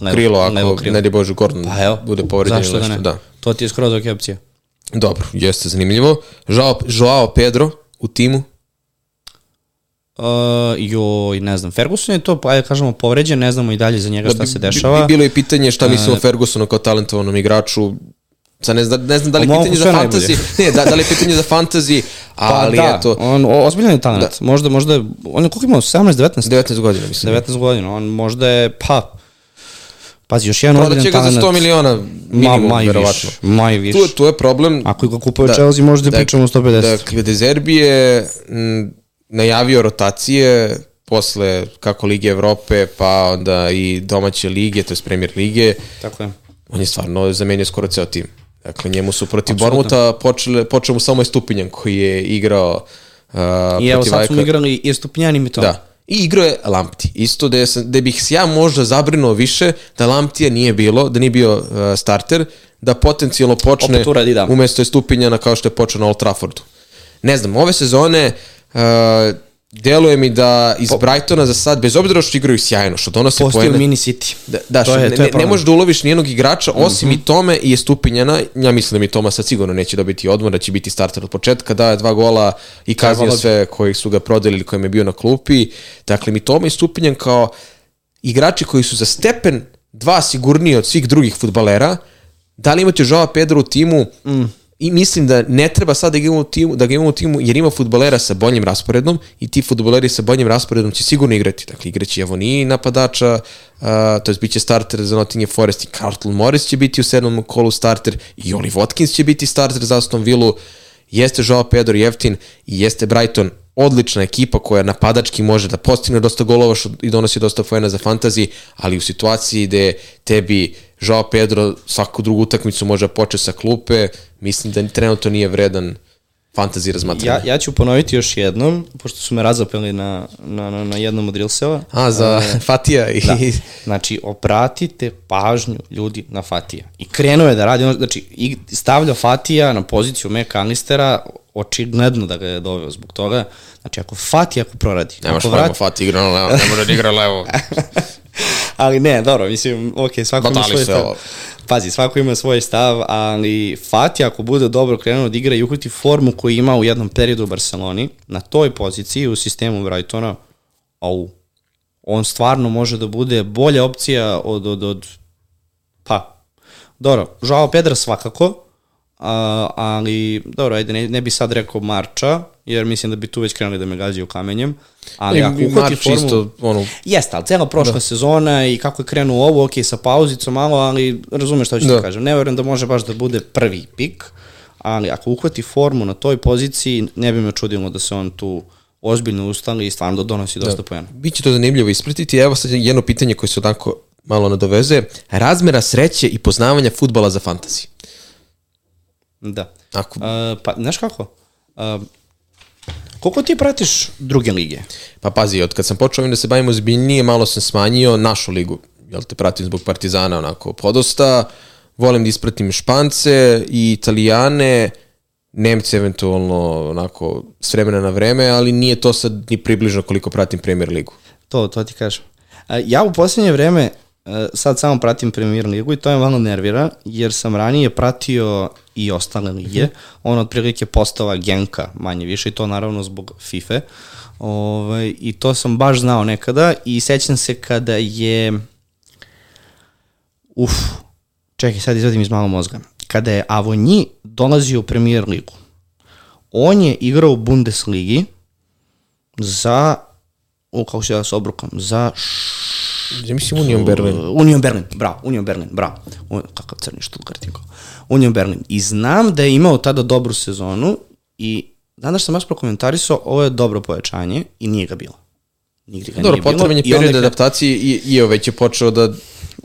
Levo, krilo, ako levo krilo. ne di Bože Gordon pa evo, bude povređen ili nešto. Da, da. To ti je skroz ok opcija. Dobro, jeste zanimljivo. Joao, Joao Pedro u timu? Uh, joj, ne znam, Ferguson je to, pa ajde kažemo, povređen, ne znamo i dalje za njega šta da, bi, se dešava. Bi, bilo je pitanje šta misli uh, o Fergusonu kao talentovanom igraču, Sad ne, znam, ne znam da li je pitanje za fantasy, ne, da, da li je pitanje za fantasy, pa ali pa, da, eto. on ozbiljan je talent, da. možda, možda, on je koliko imao, 17, 19? 19 godina, mislim. 19 godina, on možda je, pa, Pazi, još jedan ozbiljan talent. Prodaće ga za 100 miliona minimum, ma, maj verovatno. Viš, maj viš. Tu, tu je problem. Ako ga kupuje da, Chelsea, možda da, pričamo 150. Dakle, Dezerbi je m, najavio rotacije posle kako Lige Evrope, pa onda i domaće lige, to je Premier Lige, Tako je. on je stvarno zamenio skoro ceo tim. Dakle, njemu su protiv. Bormuta počele, počeo mu samo je Stupinjan koji je igrao uh, I evo sad su igrali i Stupnjani i to. Da. I igrao je Lampti. Isto da, je, sam- da bih se ja možda zabrinuo više da Lamptija nije bilo, da nije bio uh, starter, da potencijalno počne Opet uradi, da. umesto je Stupinjana kao što je počeo na Old Traffordu. Ne znam, ove sezone uh, deluje mi da iz Brightona za sad, bez obzira što igraju sjajno, što donose Postaju poene, mini city. Da, da To što je- ne, je ne, možeš da uloviš nijednog igrača, osim i Tome i je Stupinjana. Ja mislim da mi Toma sad sigurno neće dobiti odmor, da će biti starter od početka, daje dva gola i kaznio sve koji su ga prodali ili kojim je bio na klupi. Dakle, mi Toma i Stupinjan kao igrači koji su za stepen dva sigurniji od svih drugih futbalera, da li imate Joao Pedro u timu, I mislim da ne treba sad da ga imamo u timu, da ga imamo u timu jer ima futbolera sa boljim rasporedom i ti futboleri sa boljim rasporedom će sigurno igrati. Dakle, igraće Javoni napadača, uh, to je bit će starter za Nottingham Forest i Carlton Morris će biti u sedmom kolu starter i Oli Watkins će biti starter za Aston Villa. Jeste Joao Pedro jeftin i jeste Brighton odlična ekipa koja napadački može da postigne dosta golova što- i donosi dosta poena za fantasy, ali u situaciji gde tebi Joao Pedro svaku drugu utakmicu može da poče sa klupe, mislim da trenutno nije vredan fantasy razmatranja. Ja, ja ću ponoviti još jednom, pošto su me razapeli na, na, na, na jednom od Reelseva. A, za Fatija i... Da. Znači, obratite pažnju ljudi na Fatija. I krenuo je da radi, znači, i stavlja Fatija na poziciju McAllistera, očigledno da ga je doveo zbog toga. Znači, ako Fatija ako proradi, Ne možeš ako pojma, Fatija igra na levo, ne može da igra levo. ali ne, dobro, mislim, ok, svako ima Batali svoj sve stav. ovo. Pazi, svako ima svoj stav, ali Fati ako bude dobro krenuo da igra i uhvati formu koju ima u jednom periodu u Barceloni, na toj poziciji u sistemu Brightona, au, on stvarno može da bude bolja opcija od, od, od pa, dobro, Joao Pedra svakako, a, ali, dobro, ajde, ne, ne bi sad rekao Marča, jer mislim da bi tu već krenuli da me gađaju kamenjem, ali I, ako uhvati formu... isto, ono, Jeste, ali cijela prošla da. sezona i kako je krenuo ovo, ok, sa pauzicom malo, ali razumeš šta ću da. Da. ti kažem. Ne verujem da može baš da bude prvi pik, ali ako uhvati formu na toj poziciji, ne bi me čudilo da se on tu ozbiljno ustali i stvarno da donosi dosta da. pojena. Biće to zanimljivo ispratiti. Evo sad jedno pitanje koje se onako malo nadoveze. Razmera sreće i poznavanja futbala za fantasy. Da. Ako, Uh, pa, znaš kako? Uh, koliko ti pratiš druge lige? Pa pazi, od kad sam počeo ovim da se bavim ozbiljnije, malo sam smanjio našu ligu. Jel te pratim zbog Partizana onako podosta. Volim da ispratim Špance i Italijane, Nemce eventualno onako s vremena na vreme, ali nije to sad ni približno koliko pratim Premier ligu. To, to ti kažem. Ja u posljednje vreme sad samo pratim Premier ligu i to me malo nervira, jer sam ranije pratio i ostale lige. On otprilike postava genka manje više i to naravno zbog FIFA. Ovaj, I to sam baš znao nekada i sećam se kada je uf, čekaj sad izvadim iz malo mozga. Kada je Avonji dolazio u Premier ligu, on je igrao u Bundesligi za u, kako se ja se obrukam, za Ja mislim Union Berlin. Union Berlin, bravo, Union Berlin, bravo. Un, kakav crni Stuttgart imao. Union Berlin. I znam da je imao tada dobru sezonu i znam da sam vas prokomentarisao, ovo je dobro pojačanje i nije ga bilo. Nigde ga Dobro, nije bilo. potreban je I onda period adaptacije i, i evo već je počeo da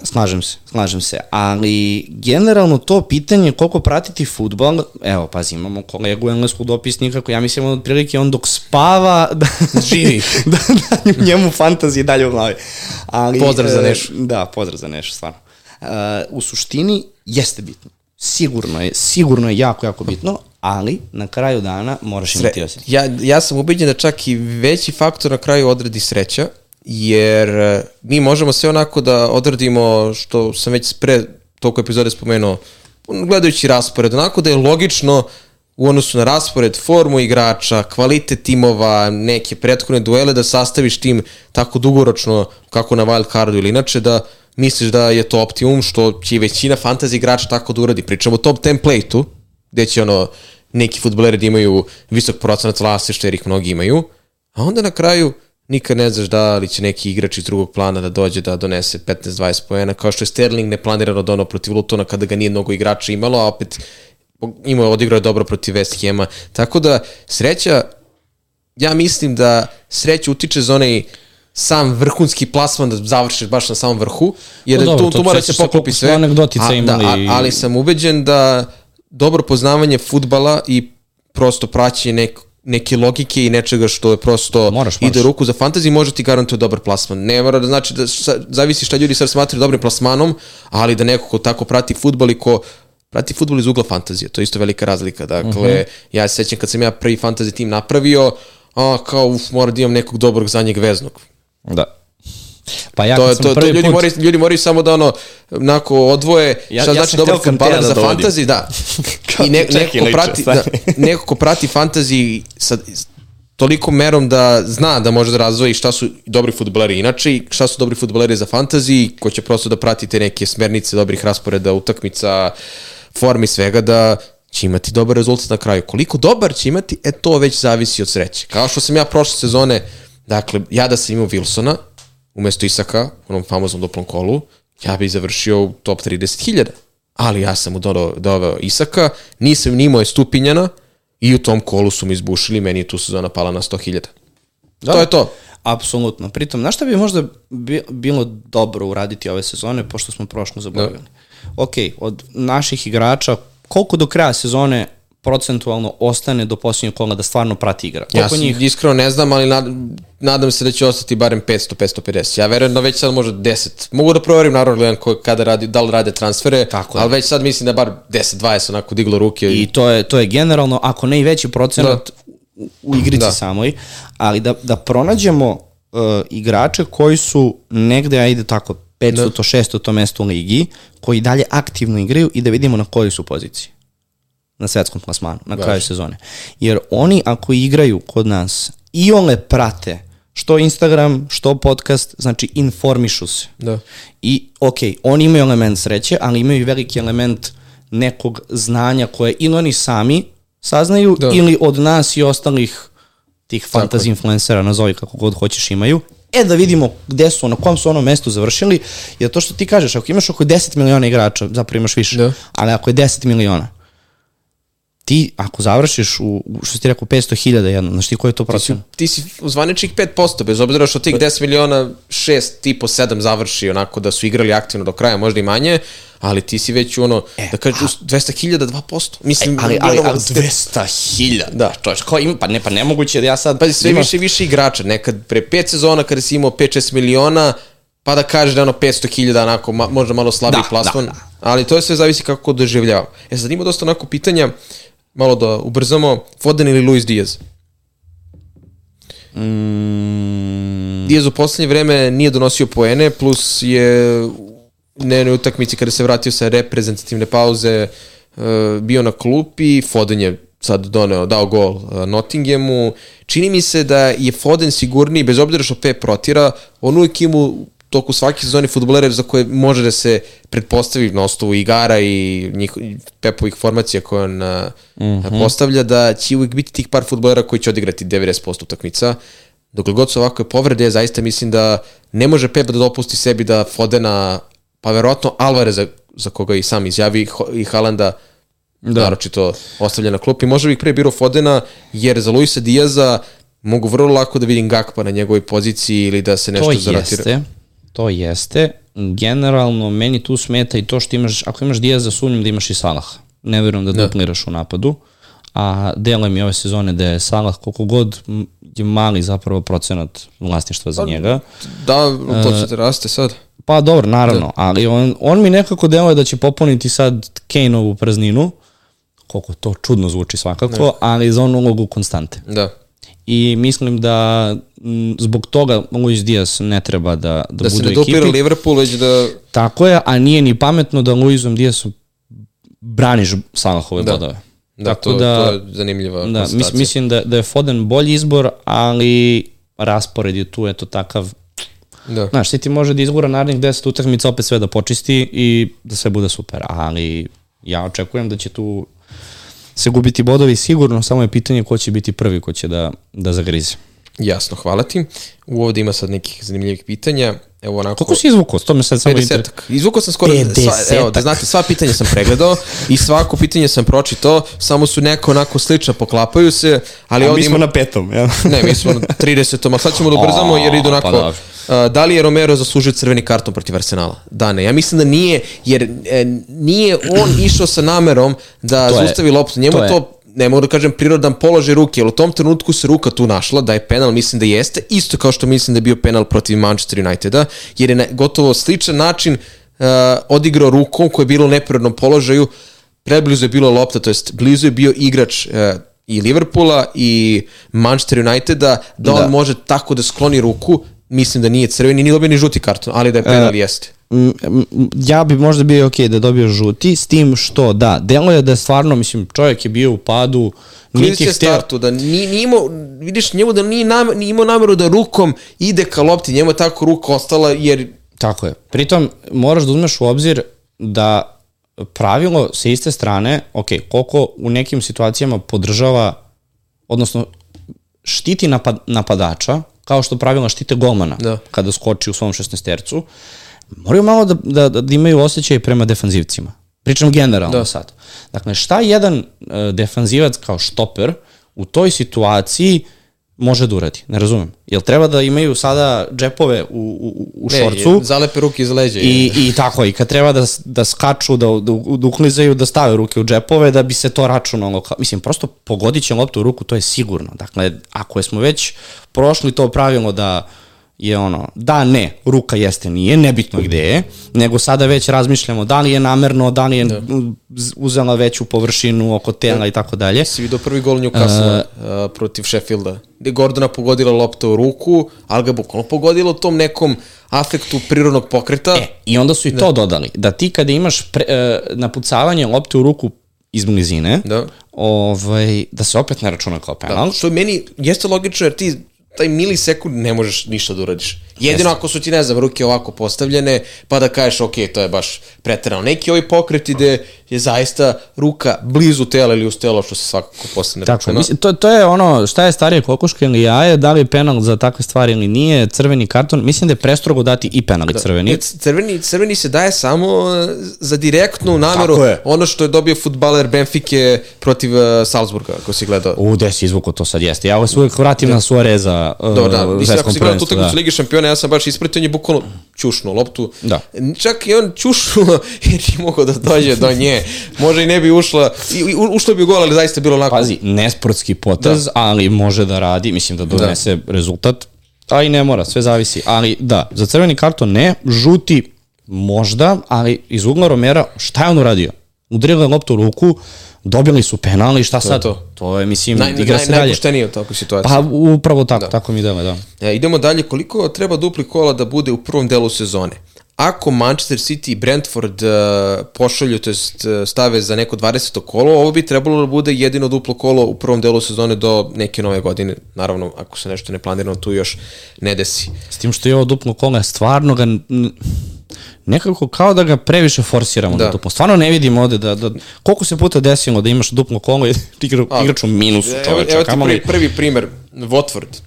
Slažem se, slažem se, ali generalno to pitanje koliko pratiti futbol, evo pazi, imamo kolegu engleskog dopisnika koji ja mislim od prilike on dok spava da Živi. da, da njemu fantazije dalje u glavi. Ali, Pozdrav za e, Nešu. Da, pozdrav za Nešu, stvarno. Uh, u suštini jeste bitno. Sigurno je, sigurno je jako, jako bitno, ali na kraju dana moraš imati osjećaj. ja, ja sam ubeđen da čak i veći faktor na kraju odredi sreća, jer e, mi možemo sve onako da odredimo, što sam već pre toliko epizode spomenuo, gledajući raspored, onako da je logično u odnosu na raspored, formu igrača, kvalitet timova, neke prethodne duele, da sastaviš tim tako dugoročno kako na wild cardu ili inače, da misliš da je to optimum, što će i većina fantasy igrača tako da uradi. Pričamo o tom template-u, gde će ono neki futboleri da imaju visok procenat vlasništva jer ih mnogi imaju, a onda na kraju nikad ne znaš da li će neki igrač iz drugog plana da dođe da donese 15-20 poena, kao što je Sterling neplanirano dono protiv Lutona kada ga nije mnogo igrača imalo, a opet imao je odigrao dobro protiv West Hema. Tako da sreća, ja mislim da sreća utiče za onaj sam vrhunski plasman da završiš baš na samom vrhu, jer Pa dobro, tu, tu mora da se poklopi sve. A, da, imali a, i- ali sam ubeđen da dobro poznavanje futbala i prosto praćenje nek, neke logike i nečega što je prosto Moraš, ide moraš. ruku za fantaziju može ti garantuje dobar plasman. Ne mora da znači da sa, zavisi šta ljudi sad smatraju dobrim plasmanom, ali da neko ko tako prati futbol i ko prati futbol iz ugla fantazije, to je isto velika razlika. Dakle, Mhm. ja se sećam kad sam ja prvi fantasy tim napravio, a kao uf, mora da imam nekog dobrog zadnjeg veznog. Da. Pa ja To, to, to ljudi, put... moraju, ljudi moraju samo da ono, onako odvoje Ja- šta ja znači dobar Kantera futbaler da za dovodim. fantasy, da. I ne, čekaj, neko, ko liče, prati, da, neko ko prati fantasy sa toliko merom da zna da može da razvoji šta su dobri futboleri inače i šta su dobri futboleri za fantasy, ko će prosto da prati te neke smernice dobrih rasporeda, utakmica, formi svega, da će imati dobar rezultat na kraju. Koliko dobar će imati, e to već zavisi od sreće. Kao što sam ja prošle sezone, dakle, ja da sam imao Wilsona, umesto Isaka, onom famoznom duplom kolu, ja bih završio u top 30.000. Ali ja sam mu dodao, doveo Isaka, nisam ni imao je stupinjana i u tom kolu su mi izbušili, meni je tu sezona pala na 100.000. Da. To je to. Apsolutno. Pritom, znaš šta bi možda bi, bilo dobro uraditi ove sezone, pošto smo prošlo zaboravili? Ok, od naših igrača, koliko do kraja sezone procentualno ostane do posljednjeg kola da stvarno prati igra? Ja Koliko sam njih? iskreno ne znam, ali nad, nadam se da će ostati barem 500, 550. Ja verujem da već sad može 10. Mogu da proverim naravno gledam ko, kada radi, da li rade transfere, Tako je. ali već sad mislim da bar 10, 20 onako diglo ruke. I to je, to je generalno, ako ne i veći procenat u, u igrici Da. samoj, ali da, da pronađemo uh, igrače koji su negde, ajde tako, 500 Da. to 600 to mesto u ligi, koji dalje aktivno igraju i da vidimo na kojoj su poziciji na svetskom plasmanu, na kraju sezone. Jer oni ako igraju kod nas i one prate što Instagram, što podcast, znači informišu se. Da. I ok, oni imaju element sreće, ali imaju i veliki element nekog znanja koje ili oni sami saznaju Da. ili od nas i ostalih tih fantasy influencera, nazovi kako god hoćeš imaju. E da vidimo gde su, na kom su ono mestu završili, jer to što ti kažeš, ako imaš oko 10 miliona igrača, zapravo imaš više, Da. ali ako je 10 miliona, ti ako završiš u, što si ti rekao, 500.000 jedno, znaš ti koji je to procent? ti si u zvaničnih 5%, bez obzira što tih 10 miliona, 6, tipo 7 završi onako da su igrali aktivno do kraja, možda i manje, ali ti si već ono, da kažeš, 200.000, 2%. Mislim, E, ali, ali, ono, ali 200.000, Da. čovječ, ko ima, pa ne, pa nemoguće da ja sad... Pazi, sve imaš- više i više igrača. Nekad pre 5 sezona kada si imao 5-6 miliona, pa da kažeš da je ono 500.000 onako, ma, možda malo slabiji Da, plasman, da, da. ali to je sve zavisi kako ko doživljava. E sad ima dosta onako pitanja, malo da ubrzamo, Foden ili Luis Diaz? Mm, Diaz u poslednje vreme nije donosio poene, plus je u nenoj utakmici kada se vratio sa reprezentativne pauze uh, bio na klupi, Foden je sad doneo, dao gol uh, Nottinghamu. Čini mi se da je Foden sigurniji, bez obzira što Pep protira, on uvijek ima toku svake sezone futbolere za koje može da se pretpostavi na osnovu igara i njih, Pepovih formacija koje on uh, postavlja, da će uvijek biti tih par futbolera koji će odigrati 90% utakmica. Dokle god su ovakve povrede, ja zaista mislim da ne može Pep da dopusti sebi da Fodena, pa verovatno Alvareza, za koga i sam izjavi, i Halanda, da. naročito ostavlja na klupi. Može bih pre birao Fodena, jer za Luisa Diaza mogu vrlo lako da vidim Gakpa na njegovoj poziciji ili da se nešto to zaratira. jeste, to jeste. Generalno, meni tu smeta i to što imaš, ako imaš Diaza, sumnjam da imaš i Salaha. Ne vjerujem da, dupliraš u napadu. A deluje mi ove sezone da je Salah koliko god je mali zapravo procenat vlasništva Pa, za njega. Da, to te raste sad. Pa dobro, naravno, ali on, on mi nekako deluje da će popuniti sad Kane-ovu prazninu, koliko to čudno zvuči svakako, ali za onu ulogu konstante. Da. I mislim da m, zbog toga Luis Diaz ne treba da, da, Da se bude ne u ekipi. duplira Liverpool, već da... Tako je, a nije ni pametno da Luisom Diazom braniš Salahove Da. bodove. Da, Tako to, da- to je zanimljiva Da, mis, mislim da, da je Foden bolji izbor, ali raspored je tu, eto takav. Da. Znaš, City može da izgura narednih 10 utakmica opet sve da počisti i da sve bude super, ali ja očekujem da će tu se gubiti bodovi sigurno, samo je pitanje ko će biti prvi ko će da, da zagrize. Jasno, hvala ti. U ovde ima sad nekih zanimljivih pitanja. Evo onako... Koliko si izvukao? To me sad samo interesuje. 50 Izvukao sam skoro... Sva, evo, da 50-ak. znate, sva pitanja sam pregledao i svako pitanje sam pročitao, samo su neko onako slična, poklapaju se, ali A mi smo ima... na petom, jel? Ne, mi smo na 30. Ali sad ćemo da ubrzamo jer idu A, onako... pa dobro. a, da li je Romero zaslužio crveni karton protiv Arsenala? Da, ne. Ja mislim da nije, jer e, nije on išao sa namerom da To zaustavi loptu. Njemu to je- to ne mogu da kažem prirodan položaj ruke, jer u tom trenutku se ruka tu našla, da je penal, mislim da jeste, isto kao što mislim da je bio penal protiv Manchester Uniteda, jer je na gotovo sličan način uh, odigrao rukom koja je bila u neprirodnom položaju, preblizu je bilo lopta, to jest blizu je bio igrač uh, i Liverpoola i Manchester Uniteda, da, Da. on može tako da skloni ruku, mislim da nije crveni, nije dobio ni žuti karton, ali da je penal jeste. Ja bi možda bio ok da dobio žuti, s tim što da, delo je da je stvarno, mislim, čovjek je bio u padu, Klizi niti je hteo, startu, da nije, nije imao, vidiš njemu da nije, namer, nije imao nameru da rukom ide ka lopti, njemu je tako ruka ostala jer Tako je. Pritom, moraš da uzmeš u obzir da pravilo sa iste strane, ok, koliko u nekim situacijama podržava, odnosno štiti napad, napadača, kao što pravila štite golmana Da. kada skoči u svom 16-tercu, moraju malo da, da, da imaju osjećaj prema defanzivcima. Pričam generalno da. sad. Dakle, šta jedan uh, defanzivac kao štoper u toj situaciji može da uradi? Ne razumem. Jel treba da imaju sada džepove u, u, u ne, šorcu? je- zalepe ruke iz leđa. I, I tako, i kad treba da, da skaču, da, da, da uklizaju, da stave ruke u džepove, da bi se to računalo. Mislim, prosto pogodit će loptu u ruku, to je sigurno. Dakle, ako smo već prošli to pravilo da je ono, da, ne, ruka jeste, nije, nebitno gde je, nego sada već razmišljamo da li je namerno, da li je da. uzela veću površinu oko tela i tako dalje. Si vidio prvi gol Newcastle uh, protiv Sheffielda, gde Gordona pogodila lopta u ruku, ali ga bukvalno pogodila tom nekom afektu prirodnog pokreta. E, i onda su i to dodali, da ti kada imaš pre, e, napucavanje lopte u ruku iz blizine, Da. ovaj, da se opet ne računa kao penal. Da, što meni jeste logično jer ti taj milisekund ne možeš ništa da uradiš. Jedino ako su ti, ne znam, ruke ovako postavljene, pa da kažeš, ok, to je baš preterano. Neki ovi pokreti gde je zaista ruka blizu tela ili uz telo, što se svakako postane Tako, računa. mislim, to, to je ono, šta je starije kokoška ili jaje, da li je penal za takve stvari ili nije, crveni karton, mislim da je prestrogo dati i penal i crveni. E, Crveni, crveni se daje samo e, za direktnu nameru ono što je dobio futbaler Benfike protiv uh, Salzburga, ako si gledao. U, gde si izvuko to sad jeste. Ja vas uvijek vratim na Suareza uh, Dobro, da, mislim, ako svetskom si gledao tu prvenstvu. Da. Lige šampiona, ja sam baš ispratio, on je bukvalno čušnuo loptu. Da. Čak i on čušnuo jer je mogao da dođe do nje. Može i ne bi ušla, i, u- ušlo bi u gol, ali zaista je bilo onako. Pazi, nesportski potez, da. ali može da radi, mislim da donese da. rezultat, a i ne mora, sve zavisi. Ali da, za crveni karton ne, žuti možda, ali iz ugla Romera, šta je on uradio? Udarila je loptu u ruku, dobili su penal i šta sad? to. to je, mislim, Naj, igra naj, se dalje. najpoštenije u takvoj situaciji. Pa upravo tako, da. tako mi dele, da. E, idemo dalje, koliko treba dupli kola da bude u prvom delu sezone? Ako Manchester City i Brentford uh, pošalju, to jest uh, stave za neko 20. kolo, ovo bi trebalo da bude jedino duplo kolo u prvom delu sezone do neke nove godine. Naravno, ako se nešto neplanirano tu još ne desi. S tim što je ovo duplo kola, stvarno ga nekako kao da ga previše forsiramo da, da duplo. Stvarno ne vidimo ovde da, da, koliko se puta desilo da imaš duplo kolo i igra, igrač u minusu Evo, čoveče. evo ti prvi, prvi primer, Watford.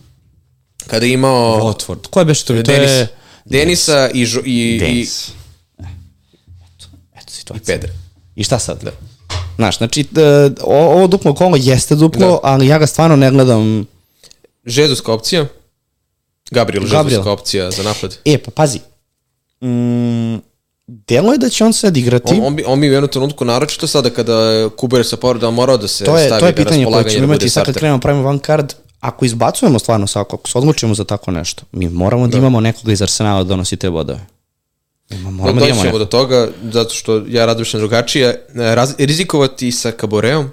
Kada je imao Watford. Ko je beše to? To Denis, je... Denisa i, žo, i, i, Denis. E, Eto, eto i situacija. Pedra. I šta sad? Da. Znaš, znači, o- ovo duplo kolo jeste duplo, da. ali ja ga stvarno ne gledam. Žezuska opcija. Gabriel, Gabriel. Žezuska opcija za napad. E, pa pazi. Mm, delo je da će on sad igrati. On, on, bi, on bi u jednom trenutku, naročito sada kada Kuber sa povredom morao da se to je, stavi to je pitanje koje raspolaganje ćemo da imati bude sad kad krenemo pravimo van card. Ako izbacujemo stvarno svako, ako se odlučimo za tako nešto, mi moramo da, imamo nekoga iz Arsenala da donosi te bodove. Moramo da Doći imamo do toga, zato što ja razmišljam drugačije. E, Raz, rizikovati sa Kaboreom,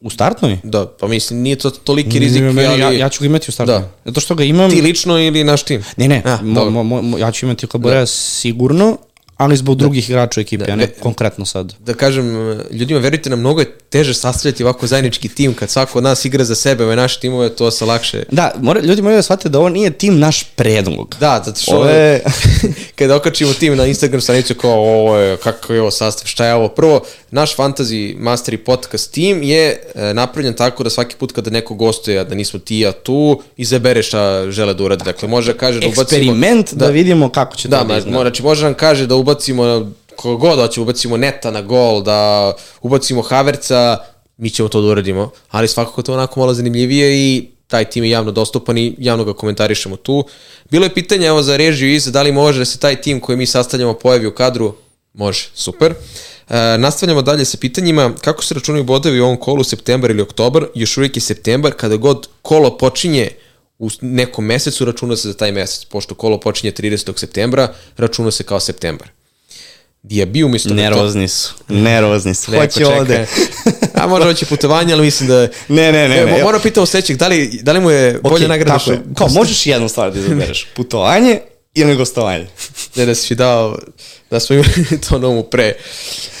U startnoj? da, pa mislim, nije to toliki rizik, Meni- ali ja, ja ću ga imati u startnoj. Da. Zato što ga imam... ti lično ili naš tim. Ne, ne, A, mo, mo, mo, ja ću imati Kaborea sigurno, ali zbog drugih igrača u ekipi, a ne konkretno sad. Da kažem, ljudima, verujte nam, mnogo je teže sastavljati ovako zajednički tim, kad svako od nas igra za sebe, ove naše timove, to se lakše... Da, mora, ljudi moraju da shvate da ovo nije tim naš predlog. Da, zato što Ovo je- kada okačimo tim na Instagram stranicu kao ovo je, kako je ovo sastav, šta je ovo? Prvo, naš Fantasy Mastery podcast tim je e, napravljen tako da svaki put kada neko gostuje, a da nismo ti ja tu, izabere šta žele da urade. Dakle, može da kaže da ubacimo... Eksperiment da, vidimo kako će Da, to da znači može nam kaže da ubacimo koga god hoće, ubacimo Neta na gol, da ubacimo Haverca, mi ćemo to da uradimo, ali svakako to onako malo zanimljivije i taj tim je javno dostupan i javno ga komentarišemo tu. Bilo je pitanje evo za režiju iza, da li može da se taj tim koji mi sastavljamo pojavi u kadru? Može, super. E, nastavljamo dalje sa pitanjima kako se računaju bodovi u ovom kolu septembar ili oktobar, još uvijek je septembar, kada god kolo počinje u nekom mesecu računa se za taj mesec, pošto kolo počinje 30. septembra, računa se kao septembar. Diabi umjesto da Nervozni su, nervozni su. Hoće čeka. ovde. A možda hoće putovanje, ali mislim da... Ne, ne, ne, E, ne. mo- Moram pitao sledećeg, da li, da li mu je bolja Ok, nagrada je. Kao, možeš jednu stvar da izabereš. Putovanje ili gostovanje. Ne da si dao, da smo imali to na umu pre.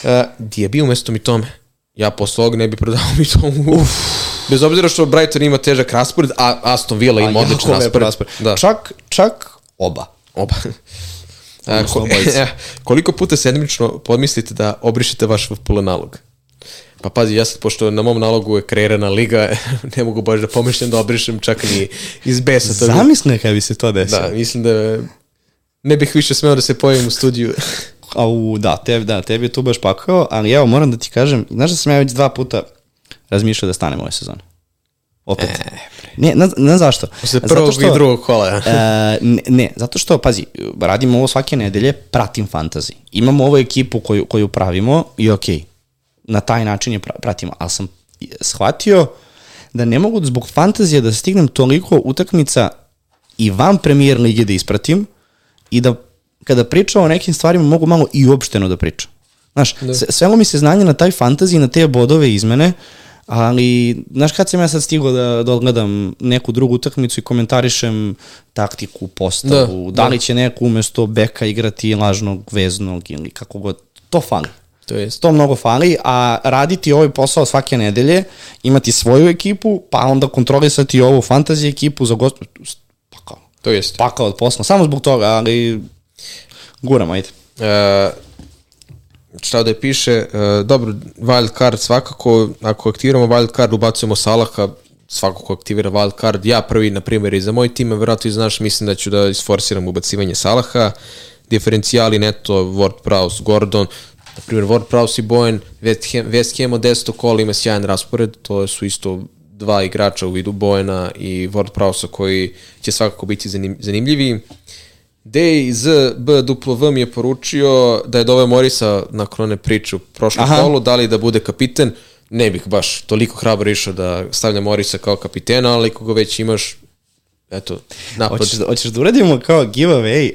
Uh, Diabi umjesto mi tome. Ja posle ovog ne bi prodao mi tomu. Bez obzira što Brighton ima težak raspored, a Aston Villa ima odličan raspored. raspored. Da. Čak, čak oba. Oba. A, ko, koliko puta sedmično podmislite da obrišete vaš FPL nalog? Pa pazi, ja sad, pošto na mom nalogu je kreirana liga, ne mogu baš da pomišljam da obrišem čak ni iz besa. Bi- Zamisli kada bi se to desilo. Da, mislim da ne bih više smeo da se pojavim u studiju. Au, da, tebi, da, tebi je tu baš pakao, ali evo, moram da ti kažem, znaš da sam ja već dva puta razmišljao da stanem ove sezone. Opet. Ne, ne, ne zašto. Posle prvog što- i drugog kola. E, ne, ne, zato što, pazi, radimo ovo svake nedelje, pratim fantasy. Imamo ovu ekipu koju, koju pravimo i okej, na taj način je pra- pratimo, ali sam shvatio da ne mogu zbog fantazije da stignem toliko utakmica i van premijer lige da ispratim i da kada pričam o nekim stvarima mogu malo i uopšteno da pričam. Znaš, da. svelo mi se znanje na taj fantaziji, na te bodove izmene, ali, znaš kad sam ja sad stigao da, da odgledam neku drugu utakmicu i komentarišem taktiku, postavu, da, da li će neko umesto beka igrati lažnog, veznog ili kako god, to fali. To jest. To mnogo fali, a raditi ovaj posao svake nedelje, imati svoju ekipu, pa onda kontrolisati ovu fantasy ekipu za gost... Pa kao, To jest. pakao od posla, samo zbog toga, ali guram, ajde. E, šta da piše, e, dobro, wild card svakako, ako aktiviramo wild card, ubacujemo Salaha, svako ko aktivira wild card, ja prvi, na primjer, i za moj tim, a verovatno i znaš, mislim da ću da isforsiram ubacivanje Salaha, diferencijali neto, Ward Prowse, Gordon, na primjer, Ward Prowse i Bowen, West Ham, West Ham od 10. kola ima sjajan raspored, to su isto dva igrača u vidu Bojena i Ward Prowse koji će svakako biti zanim, zanimljivi. DZBW mi je poručio da je dove Morisa nakon one priče u prošlom Aha. kolu, da li da bude kapiten. Ne bih baš toliko hrabar išao da stavljam Morisa kao kapitena, ali ako ga već imaš, eto, napad. Hoćeš da, hoćeš da uradimo kao giveaway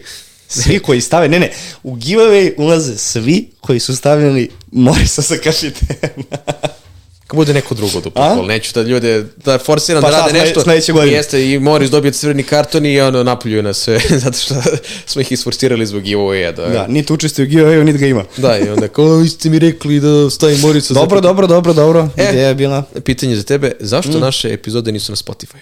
svi koji stave, ne ne, u giveaway ulaze svi koji su stavljali Morisa sa kapitena. Kako bude neko drugo duplo A? kol. Neću da ljude, da forsiram Pa da rade nešto. sledeće godine? Jeste, i Moris dobije crveni karton i ono napoljuju nas sve, zato što smo ih isforsirali zbog giveaway-a. Da, Da, niti učestvuje u giveawayu, niti ga ima. da, i onda kao, vi ste mi rekli da stavim Morisa. za Dobro, dobro, dobro, dobro. E. Ideja je bila. Pitanje za tebe, zašto naše epizode nisu na Spotify?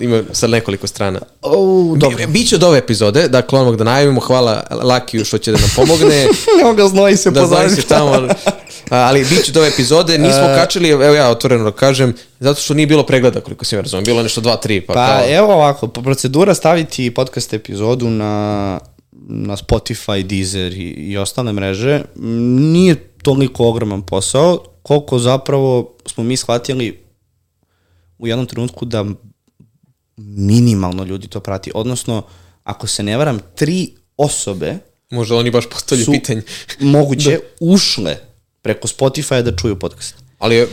Ima sad nekoliko strana. O, Dobro. Biće od ove epizode, dakle odmah da najavimo, hvala Lakiju što će da nam pomogne. Evo ga znoji se da pozadnje. se tamo. ali- A, ali bit će do ove epizode, nismo kačili, evo ja otvoreno da kažem, zato što nije bilo pregleda koliko se ja razumem, bilo nešto 2-3, pa, Pa kao, evo ovako, procedura staviti podcast epizodu na, na Spotify, Deezer i, i ostale mreže nije toliko ogroman posao, koliko zapravo smo mi shvatili u jednom trenutku da minimalno ljudi to prati. Odnosno, ako se ne varam, tri osobe možda oni baš postavljaju su pitanje. moguće ušle preko Spotify da čuju podcast. Ali je,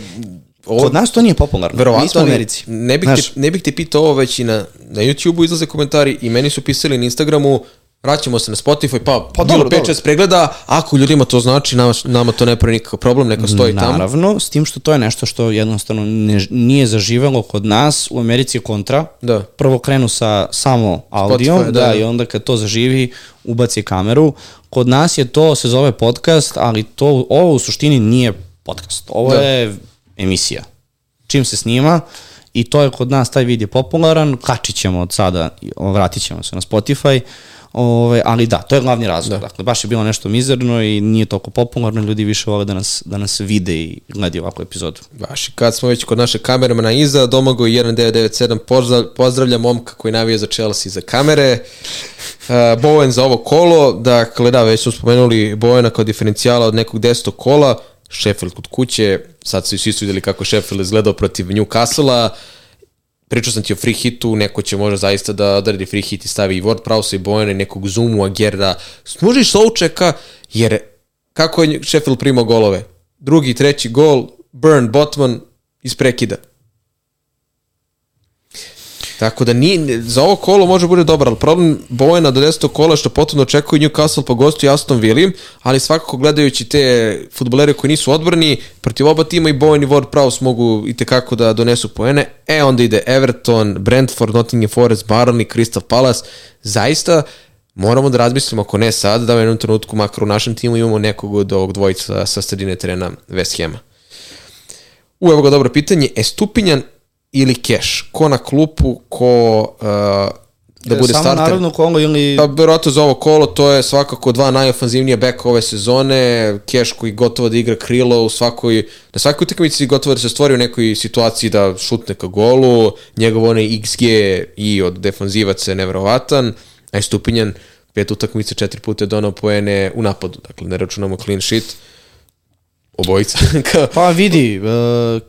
ovo, Kod nas to nije popularno. Mi smo verovatno u ne, Americi. ne, bih Znaš, te, ne bih te pitao ovo već i na, na YouTube-u izlaze komentari i meni su pisali na Instagramu vraćamo se na Spotify, pa, pa bilo dobro, 5-6 pregleda, ako ljudima to znači, nama, nama to ne pravi nikakav problem, neka stoji tamo. Naravno, s tim što to je nešto što jednostavno ne, nije zaživelo kod nas, u Americi je kontra. Da. Prvo krenu sa samo audijom, Spotify, da, da, da, i onda kad to zaživi, ubaci kameru. Kod nas je to, se zove podcast, ali to, ovo u suštini nije podcast. Ovo Da. je emisija. Čim se snima i to je kod nas taj vid je popularan, kačit ćemo od sada, vratit ćemo se na Spotify, Ove, ali da, to je glavni razlog. Da. Dakle, baš je bilo nešto mizerno i nije toliko popularno, ljudi više vole da nas, da nas vide i gledaju ovakvu epizodu. Baš i kad smo već kod naše kameramana iza, Domagoj 1997, pozdrav, pozdravljam momka koji navija za Chelsea za kamere, uh, Bowen za ovo kolo, dakle da, već smo spomenuli Bowena kao diferencijala od nekog desetog kola, Sheffield kod kuće, sad su svi su videli kako Sheffield izgledao protiv Newcastle-a, pričao sam ti o free hitu, neko će možda zaista da odradi free hit i stavi i Ward Prowse i Bojana i nekog Zumu, Agerda, može i Součeka, jer kako je Sheffield primao golove? Drugi, treći gol, Burn, Botman, iz prekida. Tako da nije, za ovo kolo može bude dobar, ali problem Bojana do 10. kola što potom očekuje Newcastle po gostu i Aston Villa, ali svakako gledajući te futbolere koji nisu odbrani, protiv oba tima i Bowen i Ward Prowse mogu i tekako da donesu poene. E, onda ide Everton, Brentford, Nottingham Forest, Barney, Crystal Palace. Zaista, moramo da razmislimo, ako ne sad, da u jednom trenutku, makar u našem timu, imamo nekog od ovog dvojica sa sredine terena West Hama. U, evo ga dobro pitanje. Estupinjan ili Keš? Ko na klupu, ko uh, da bude Samo starter? narodno kolo ili... Pa, verovatno za ovo kolo, to je svakako dva najofanzivnije beka ove sezone, Keš koji gotovo da igra krilo u svakoj, na svakoj utakmici gotovo da se stvori u nekoj situaciji da šutne ka golu, njegov onaj XG i od defanzivaca je nevrovatan, a je Stupinjan pet utakmica, četiri puta je donao poene u napadu, dakle ne računamo clean sheet, obojica. Kao- Pa vidi, uh,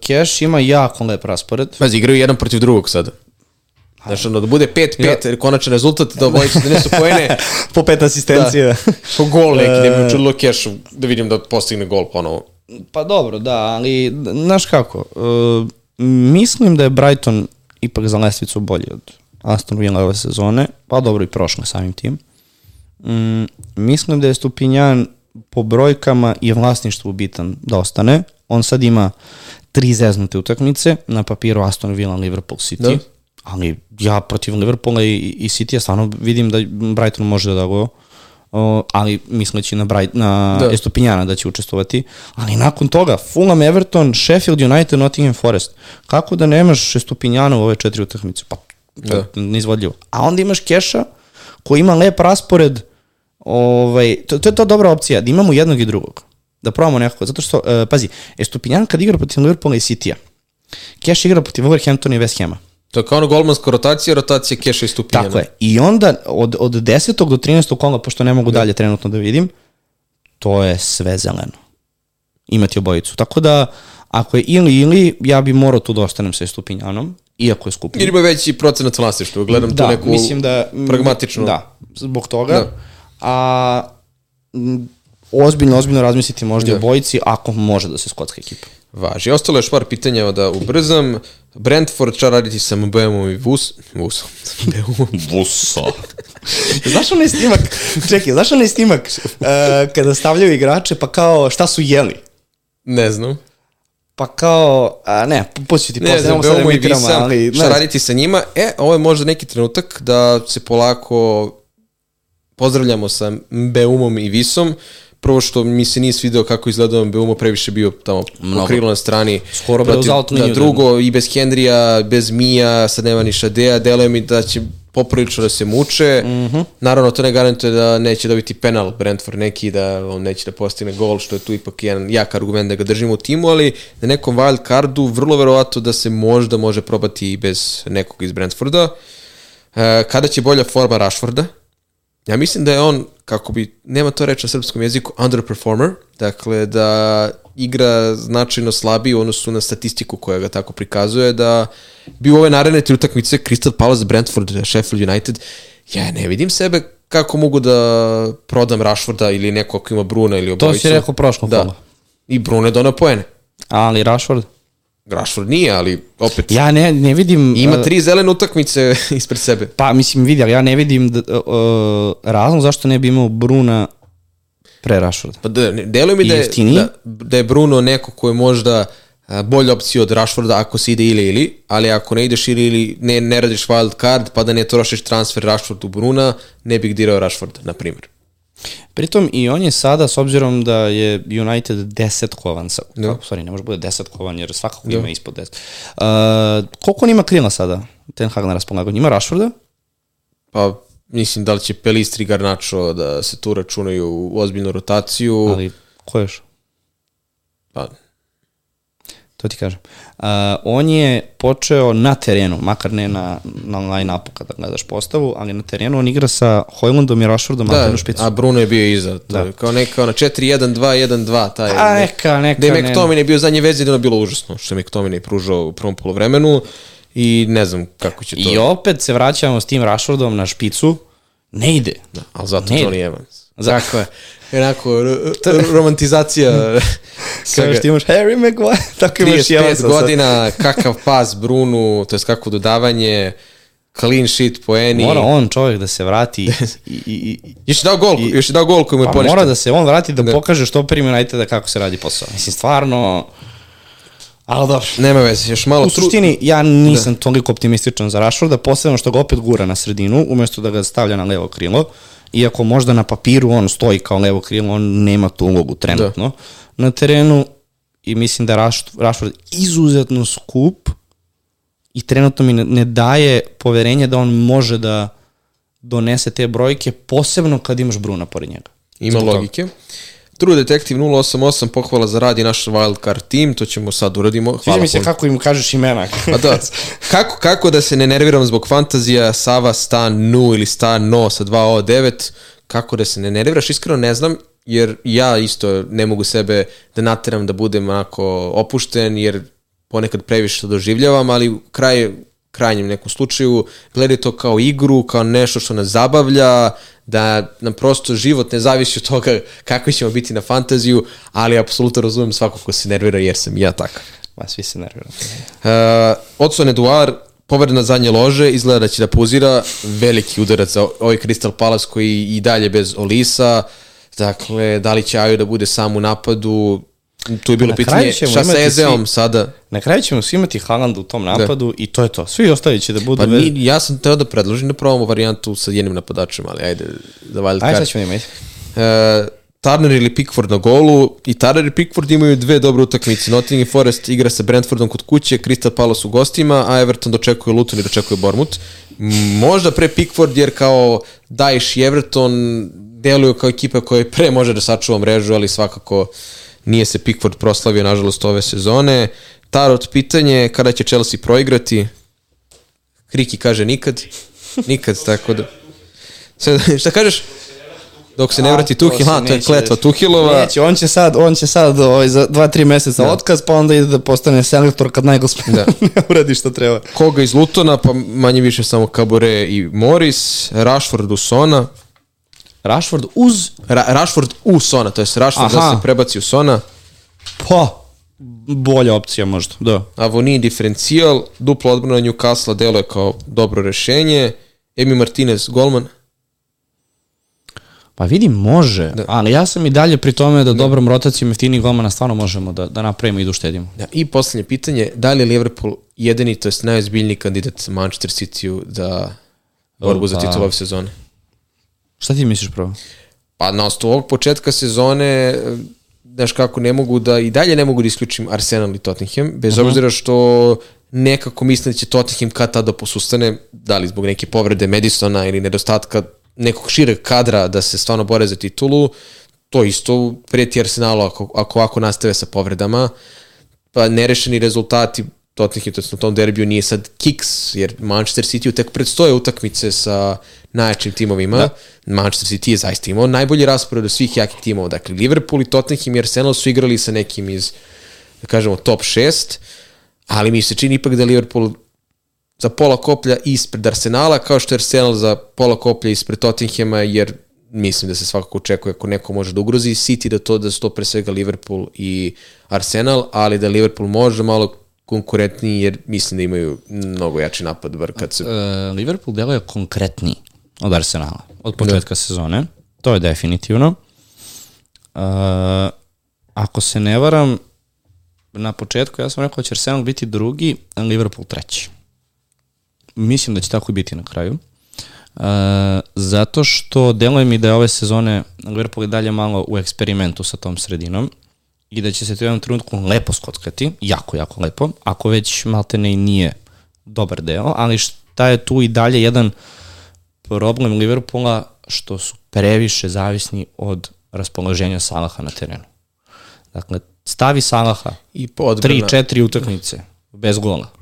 Cash ima jako lep raspored. Pazi, igraju jedan protiv drugog sada. Znaš, ono, da bude 5-5, jer konačan rezultat da obojica donesu poene, po pet asistencija. Da. Po gol neki, da mi učinilo kešu, da vidim da postigne gol ponovo. Pa dobro, da, ali znaš kako, uh, mislim da je Brighton ipak za lestvicu bolji od Aston Villa ove sezone, pa dobro i prošle samim tim. Mm, mislim da je Stupinjan po brojkama i vlasništvu bitan da ostane. On sad ima tri zeznute utakmice, na papiru Aston Villa, Liverpool, City. Da. Ali ja protiv Liverpoola i, i City stvarno vidim da Brighton može da go o, ali misleći na, Bright, na Da. da. Estupinjana da će učestvovati, ali nakon toga Fulham, Everton, Sheffield United, Nottingham Forest. Kako da nemaš Estupinjana u ove četiri utakmice? Pa, to je neizvodljivo. A onda imaš Keša koji ima lep raspored, ovaj, to, to je to dobra opcija, da imamo jednog i drugog. Da probamo nekako, zato što, uh, pazi, Estupinjan kad igra protiv Liverpoola i City-a, Keš igra protiv Wolverhamptona i West Hama. To je kao ono golmanska rotacija, rotacija keša i stupinjana. Tako je. I onda od, od 10. do 13. kola, pošto ne mogu dalje trenutno da vidim, to je sve zeleno. Imati obojicu. Tako da, ako je ili ili, ja bi morao tu da ostanem sa Stupinjanom, iako je skuplji. Jer ima veći procenat vlasništva, gledam da, tu neku mislim da, pragmatičnu. Da, zbog toga. Da. Da. A ozbiljno, ozbiljno razmisliti možda i Da. obojici, ako može da se skotska ekipa. Važi. Ostalo je još par pitanja da ubrzam. Brentford, šta raditi sa Mbemom i Vus? Vusom. Vusa. znaš onaj snimak, čekaj, znaš onaj snimak uh, kada stavljaju igrače pa kao šta su jeli? ne znam. Pa kao, a ne, pusti ti Ne posle, nemamo sad Mbemo i emitiramo, Visa, ali šta ne, raditi sa njima? E, ovo je možda neki trenutak da se polako pozdravljamo sa Mbeumom i Visom. Prvo što mi se nije svideo kako izgledao Mbeumo, previše bio tamo Mnogo. pokrilo na strani. Skoro auto da, drugo, i bez Hendrija, bez Mija, sad nema ni Šadea, deluje mi da će poprilično da se muče. Mm. -hmm. Naravno, to ne garantuje da neće dobiti penal Brentford neki, da on neće da postigne gol, što je tu ipak jedan jak argument da ga držimo u timu, ali na nekom wild cardu vrlo verovato da se možda može probati i bez nekog iz Brentforda. E, kada će bolja forma Rashforda? Ja mislim da je on, kako bi, nema to reći na srpskom jeziku, underperformer, dakle da igra značajno slabiji u odnosu na statistiku koja ga tako prikazuje, da bi u ove naredne tri utakmice Crystal Palace, Brentford, Sheffield United, ja ne vidim sebe kako mogu da prodam Rashforda ili neko ako ima Bruna ili to obojicu. si rekao prošlo Da. kola. I Bruno je donao poene. Ali Rashford? Rashford nije, ali opet Ja ne, ne vidim... ima uh, tri zelene utakmice ispred sebe. Pa, mislim, vidi, ali ja ne vidim da, uh, razlog zašto ne bi imao Bruna pre Rashforda. Pa da, deluje mi da je, da, da je Bruno neko ko je možda bolja opcija od Rashforda ako se ide ili ili, ali ako ne ideš ili ili ne, ne radiš wild card pa da ne trošiš transfer Rashford u Bruna, ne bih dirao Rashford, na primjer. Pritom i on je sada, s obzirom da je United 10 kovan, sa, Da. kako, sorry, ne može bude 10 kovan, jer svakako ima ispod 10. Uh, koliko on ima krila sada, Ten Hag na raspolaganju? Ima Rashforda? Pa, mislim, da li će Pelistri Garnacho da se tu računaju u ozbiljnu rotaciju, Ali ko još? pa, To ti kažem. Uh, on je počeo na terenu, makar ne na, na line-upu kada gledaš postavu, ali na terenu on igra sa Hojlandom i Rashfordom, da, na špicu. a Bruno je bio iza, to Da. je kao neka, ona 4-1-2-1-2, taj, A, neka, neka, Da je. McTominay bio zadnje veze, da je bilo užasno, što je McTominay pružao u prvom polovremenu i ne znam kako će to, I opet se vraćamo s tim Rashfordom na špicu, ne ide. da, ali zato Ne. Johnny Evans. Tako je, onako, r- romantizacija Kao što imaš Harry Maguire, tako imaš i 35 Evansa sad. godina, kakav pas Brunu, to je kako dodavanje, clean sheet po Eni. Mora on čovjek da se vrati i, i, i, Još je dao gol, još je dao gol koji mu je pa poništen. mora da se on vrati da, Da. pokaže što primi Uniteda kako se radi posao. Mislim, stvarno... Ali dobro. Nema veze, još malo U suštini, ja nisam da. toliko optimističan za Rashforda, posebno što ga opet gura na sredinu, umjesto da ga stavlja na levo krilo. Iako možda na papiru on stoji kao levo krilo, on nema tu ulogu trenutno na terenu i mislim da Rashford izuzetno skup i trenutno mi ne, ne daje poverenje da on može da donese te brojke, posebno kad imaš Bruna pored njega. Ima Zbog toga. True Detective 088, pohvala za rad i naš wildcard team, to ćemo sad uradimo. Sviđa Hvala mi se kako im kažeš imena. Pa da, kako, kako da se ne nerviram zbog fantazija Sava Stan Nu ili Stan No sa 2O9, kako da se ne nerviraš, iskreno ne znam, jer ja isto ne mogu sebe da nateram da budem onako opušten, jer ponekad previše to doživljavam, ali kraj, krajnjem nekom slučaju gledaj to kao igru, kao nešto što nas zabavlja, da nam prosto život ne zavisi od toga kako ćemo biti na fantaziju, ali apsolutno razumem svako ko se nervira jer sam ja takav. Ma, svi se nerviraju. Uh, Odson Eduard, povreda na zadnje lože, izgleda da će da puzira, veliki udarac za ovaj Crystal Palace koji i dalje bez Olisa, dakle, da li će Aju da bude sam u napadu, tu je bilo Na pitanje šta sa Ezeom svi- sada. Na kraju ćemo svi imati Haaland u tom napadu i to je to. Svi ostali će da budu... Pa bez- ni, ja sam teo da predložim da probamo varijantu sa jednim napadačem, ali ajde, za wild Ajde, sad ćemo imati. Uh, Turner ili Pickford na golu i Turner i Pickford imaju dve dobre utakmice. Nottingham Forest igra sa Brentfordom kod kuće, Crystal Palace u gostima, a Everton dočekuje Luton i dočekuje Bournemouth. Možda pre Pickford jer kao Daesh i Everton deluju kao ekipa koja pre može da sačuva mrežu, ali svakako nije se Pickford proslavio nažalost ove sezone. Tarot pitanje kada će Chelsea proigrati? Kriki kaže nikad. Nikad, tako da... Sad, šta kažeš? Dok se ne vrati Tuhil, se a to je kletva. Tuhilova. Neće, on će sad, on će sad ovaj, za 2-3 meseca Da. otkaz, pa onda ide da postane selektor kad najgospe Da. ne uradi što treba. Koga iz Lutona, pa manje više samo Kabore i Morris, Rashford u Sona, Rashford uz, Ra Rashford u Sona, to je Rashford da Aha. se prebaci u Sona, pa, bolja opcija možda, da. Avoni diferencijal, dupla odbrana Newcastle deluje kao dobro rešenje, Emi Martinez, golman, Pa vidi, može, ali ja sam i dalje pri tome da dobrom rotacijom jeftinih golmana stvarno možemo da, da napravimo i da uštedimo. Da, I poslednje pitanje, da li je Liverpool jedini, to je najozbiljniji kandidat Manchester City-u da borbu za Pa. titul ove sezone? Šta ti misliš prvo? Pa na osnovu ovog početka sezone, znaš kako, ne mogu da, i dalje ne mogu da isključim Arsenal i Tottenham, bez obzira što nekako mislim da će Tottenham kad tada posustane, da li zbog neke povrede Madisona ili nedostatka nekog šireg kadra da se stvarno bore za titulu, to isto prijeti Arsenalu ako, ako ovako nastave sa povredama, pa nerešeni rezultati Tottenham, to na tom derbiju nije sad kiks, jer Manchester City tek predstoje utakmice sa najjačim timovima. Da. Manchester City je zaista imao najbolji raspored od svih jakih timova. Dakle, Liverpool i Tottenham i Arsenal su igrali sa nekim iz, da kažemo, top 6, ali mi se čini ipak da Liverpool za pola koplja ispred Arsenala, kao što je Arsenal za pola koplja ispred Tottenhama, jer mislim da se svakako očekuje ako neko može da ugrozi City, da to da su to pre svega Liverpool i Arsenal, ali da Liverpool može malo konkurentniji, jer mislim da imaju mnogo jači napad, bar kad se... E, Liverpool deluje konkretniji od Arsenala, od početka sezone. To je definitivno. E, ako se ne varam, na početku ja sam rekao da će Arsenal biti drugi, a Liverpool treći. Mislim da će tako i biti na kraju. Uh, zato što deluje mi da je ove sezone Liverpool je dalje malo u eksperimentu sa tom sredinom i da će se to u jednom trenutku lepo skockati, jako, jako lepo, ako već maltene i nije dobar deo, ali šta je tu i dalje jedan problem Liverpoola što su previše zavisni od raspoloženja Salaha na terenu. Dakle, stavi Salaha I podbrana. 3-4 utakmice bez gola.